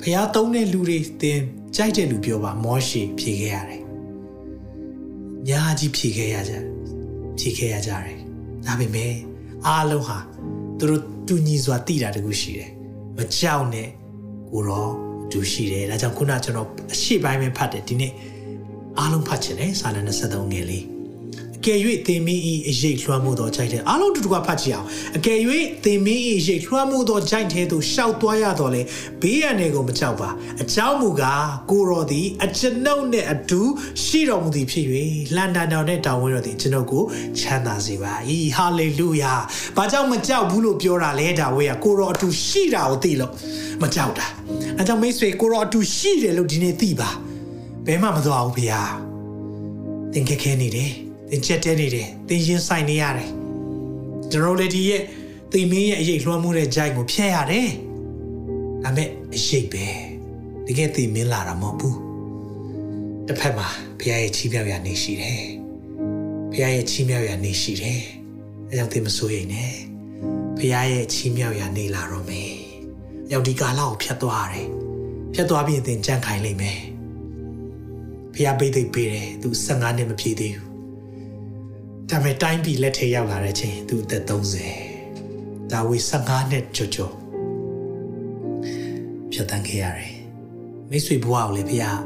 ဖះသုံးတဲ့လူတွေတင်ကြိုက်တဲ့လူပြောပါမောရှိဖြေခဲ့ရတယ်ညာကြီးဖြေခဲ့ရကြဖြေခဲ့ရကြတယ်ဒါပေမဲ့အားလုံးဟာသူတို့တူညီစွာတည်တာတခုရှိတယ်မကြောက်နဲ့ကိုတော့တူရှိတယ်ဒါကြောင့်ခုနကျွန်တော်အရှိပိုင်းပဲဖတ်တယ်ဒီနေ့အားလုံးဖတ်ချင်တယ်စာလ23ငယ်လေးအ ကယ်၍သင်မင်းဤအရေးလွှမ်းမိုးသောခြိုက်တဲ့အားလုံးတူတူကဖတ်ကြည့်အောင်အကယ်၍သင်မင်းဤအရေးလွှမ်းမိုးသောခြိုက်တဲ့သို့ရှောက်သွားရတော့လေဘေးရန်တွေကိုမကြောက်ပါအကြောင်းမူကားကိုတော်သည်အကျွန်ုပ်နှင့်အတူရှိတော်မူသည်ဖြစ်၍လန်ဒန်တောင်နှင့်တောင်ဝင်းတော်သည်ကျွန်ုပ်ကိုချမ်းသာစေပါ၏ဟာလေလုယာဘာကြောင့်မကြောက်ဘူးလို့ပြောတာလဲဒါဝေးကကိုတော်အတူရှိတာကိုသိလို့မကြောက်တာအဲကြောင့်မိတ်ဆွေကိုတော်အတူရှိတယ်လို့ဒီနေ့သိပါဘယ်မှမသွားဘူးဗျာသင်ခက်ခဲနေတယ် သင်ချက်တဲနေတယ်သင်ရင်ဆိုင်နေရတယ်ကျွန်တော်လည်းဒီရဲ့သင်မင်းရဲ့အရေးလွှမ်းမိုးတဲ့ကြိုက်ကိုဖျက်ရတယ်ဒါပေမဲ့အရေးပဲတကယ်သင်မင်းလာတာမဟုတ်ဘူးတစ်ဖက်မှာဖခင်ရဲ့ချီးမြှောက်ရနေရှိတယ်ဖခင်ရဲ့ချီးမြှောက်ရနေရှိတယ်အဲကြောင့်သင်မစိုးရိမ်နဲ့ဖခင်ရဲ့ချီးမြှောက်ရနေလာတော့မယ်။ရောက်ဒီကာလကိုဖြတ်သွားရတယ်။ဖြတ်သွားပြီးသင်ကြံ့ခိုင်လိမ့်မယ်။ဖခင်ပိတ်သိပ်ပေးတယ်သူ15နှစ်မပြည့်သေးဘူး။ ဒါပေမဲ့တိုင်းပြည်လက်ထဲရောက်လာတဲ့ချိန်သူအသက်30။ဒါဝေ15နှစ်ကြော်ကြော်ဖြတ်တန်းခဲ့ရတယ်။မိတ်ဆွေဘဝကိုလည်းဖခင်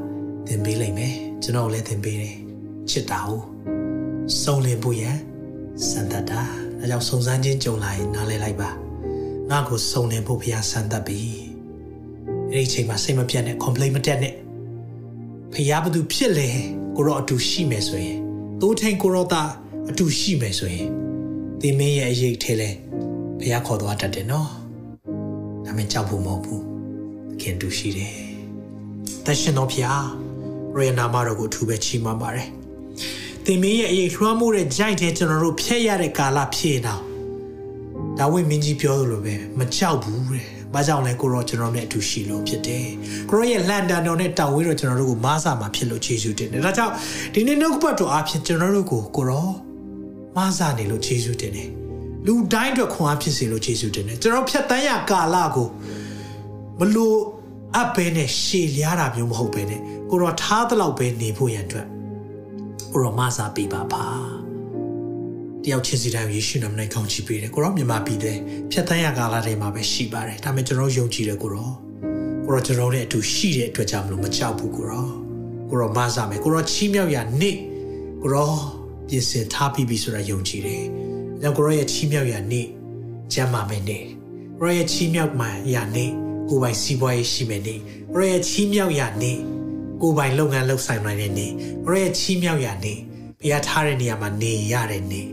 သင်ပေးလိမ့်မယ်။ကျွန်တော်လည်းသင်ပေးတယ်။ချစ်တာဟုတ်စုံလင်ဖို့ရန်စံတတ်တာဒါကြောင့်စုံစမ်းခြင်းကြုံလာရင်နားလဲလိုက်ပါငါ့ကိုစုံလင်ဖို့ဘုရားစံတတ်ပြီအဲ့ဒီအချိန်မှာစိတ်မပြတ်နဲ့ complain မတက်နဲ့ဘုရားဘာသူဖြစ်လဲကိုရောအတူရှိမယ်ဆိုရင်သိုးထိန်ကိုရောသား အတူရှိမယ်ဆိုရင်သင်မင်းရဲ့အရေးထဲလဲဘုရားခေါ်သွားတတ်တယ်နော်ဒါမင်းကြောက်ဖို့မဟုတ်ဘူးသခင်တူရှိတယ်တရှင်တော်ဘုရားရေနာမတော်ကိုအထူးပဲချီးမွမ်းပါတယ်သင်မင်းရဲ့အရေးလွှမ်းမိုးတဲ့ကြိုက်တဲ့ကျွန်တော်တို့ဖျက်ရတဲ့ကာလဖြစ်နေတော့ဒါဝိမင်းကြီးပြောသလိုပဲမကြောက်ဘူးတဲ့။ဘာကြောင့်လဲကိုရောကျွန်တော်နဲ့အတူရှိလို့ဖြစ်တယ်။ကိုရောရဲ့လန်ဒန်တော်နဲ့တောင်ဝေးတော့ကျွန်တော်တို့ကိုမားစာမှာဖြစ်လို့ခြေဆုတင်တယ်။ဒါကြောင့်ဒီနေ့နှုတ်ပတ်တော်အဖြစ်ကျွန်တော်တို့ကိုကိုရော မားစာနေလို့ခြေဆုတင်တယ်။လူတိုင်းအတွက်ခွန်အားဖြစ်စေလို့ခြေဆုတင်တယ်။ကျွန်တော်ဖြတ်တန်းရကာလကိုမလို့အပ်ပဲနဲ့ရှည်လျားတာမျိုးမဟုတ်ပဲနဲ့ကိုရောထားသလောက်ပဲနေဖို့ရန်အတွက်ကိုရောမားစာပေးပါပါတယောက်ချင်းစီတိုင်းယေရှုနာမနဲ့ကောင်းချီးပေးတယ်ကိုရောမြန်မာပြည်တဲ့ဖြတ်တန်းရကာလတွေမှာပဲရှိပါတယ်ဒါပေမဲ့ကျွန်တော်ယုံကြည်တယ်ကိုရောကိုရောကျွန်တော်နဲ့အတူရှိတဲ့အတွက်ကြောင့်မလို့မကြောက်ဘူးကိုရောကိုရောမားစာမယ်ကိုရောချီးမြှောက်ရနေ့ကိုရော ပြင်ဆင်ထားပြီးပြီဆိုတာယုံကြည်တယ်။ဒါကိုရောရဲ့ချီးမြှောက်ရနေ့ကျမ်းမာမယ်နေ့ကိုရောရဲ့ချီးမြှောက်မှရနေ့ကိုပိုင်စီးပွားရေးရှိမယ်နေ့ကိုရောရဲ့ချီးမြှောက်ရနေ့ကိုပိုင်လုပ်ငန်းလုပ်ဆိုင်နိုင်တဲ့နေ့ကိုရောရဲ့ချီးမြှောက်ရနေ့ဘုရားထားတဲ့နေရာမှာနေရတဲ့နေ့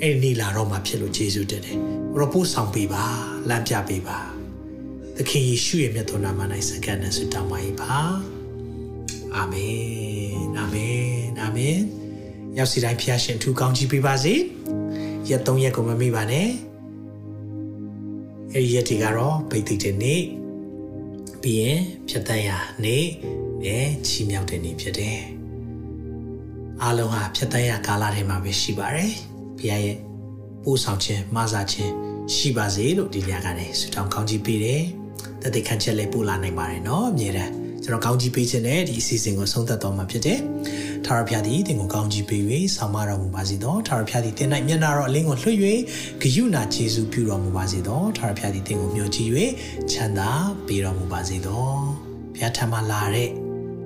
အဲ့ဒီနေ့လာတော့မှဖြစ်လို့ယေရှုတင်တယ်ကိုရောပို့ဆောင်ပေးပါလမ်းပြပေးပါသခင်ယေရှုရဲ့မြတ်တော်နာမ၌စကန်နဲ့ဆုတောင်းပါ၏ပါအာမင်အာမင်အာမင် ရောက်စီတိုင်းဖျားရှင်ထူကောင်းချီးပေးပါစေရက်၃ရက်ကိုမမေ့ပါနဲ့အဲဒီရက်တွေကတော့ဗိသိက်တဲ့နေ့ပြီးရင်ဖြတ်တန်းရနေ့နဲ့ချီးမြှောက်တဲ့နေ့ဖြစ်တယ်အားလုံးဟာဖြတ်တန်းရကာလထဲမှာပဲရှိပါတယ်ဘုရားရဲ့ပို့ဆောင်ခြင်းမဆာခြင်းရှိပါစေလို့ဒီညကနေဆုတောင်းကောင်းချီးပေးတယ်တသက်ခံချက်လေးပို့လာနိုင်ပါတယ်เนาะအမြဲတမ်းကျွန်တော်ကောင်းကြီးပေးခြင်းနဲ့ဒီအစီအစဉ်ကိုဆုံးသက်တော်မှာဖြစ်တယ်။ ထာဝရဘုရားသည်တင်ကိုကောင်းကြီးပေး၍ဆောင်မတော်မူပါစေသော။ထာဝရဘုရားသည်တင်၌မျက်နာတော်အလင်းကိုလွှတ်၍ဂယုဏကျေးဇူးပြုတော်မူပါစေသော။ထာဝရဘုရားသည်တင်ကိုမျှော်ကြည့်၍ချမ်းသာပေးတော်မူပါစေသော။ဘုရားထံမှလာတဲ့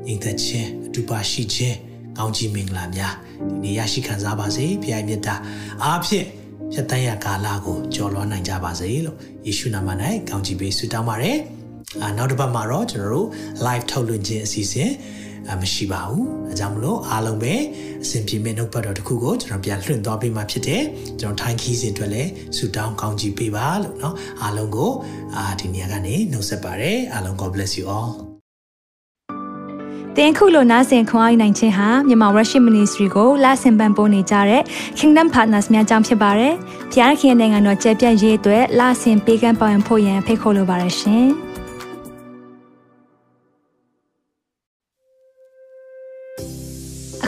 ညီသက်ချင်းအတူပါရှိခြင်းကောင်းကြီးမင်္ဂလာများဒီနေ့ရရှိခံစားပါစေ။ဘုရားမြတ်တာအားဖြင့်ဖြတ်တန်းရကာလကိုကြော်လွှမ်းနိုင်ကြပါစေလို့ယေရှုနာမ၌ကောင်းချီးပေးဆုတောင်းပါရစေ။အာနောက်တစ်ပတ်မှာတော့ကျွန်တော်တို့ live ထုတ်လွှင့်ခြင်းအစီအစဉ်အ မရှိပါဘူး။အဲကြောင့်မလို့အားလုံးပဲအစဉ်ပြေမဲ့နှုတ်ပတ်တော်တစ်ခုကိုကျွန်တော်ပြန်လွှင့်သွားပေးမှဖြစ်တယ်။ကျွန်တော်ထိုင်းခီးစဉ်အတွက်လည်းဆုတောင်းကောင်းချီးပေးပါလို့เนาะအားလုံးကိုအာဒီနေရာကနေနှုတ်ဆက်ပါရစေ။အားလုံး God bless you all. တင်ခုလိုနာဆင်ခွန်အားနိုင်ခြင်းဟာမြန်မာ Worship Ministry ကိုလာဆင်ပန်ပိုးနေကြတဲ့ Kingdom Partners များအကြောင်းဖြစ်ပါတယ်။ဖျားခင်နိုင်ငံတော်ကျယ်ပြန့်ရေးအတွက်လာဆင်ပေးကမ်းပောင်းဖို့ရန်ဖိတ်ခေါ်လိုပါတယ်ရှင်။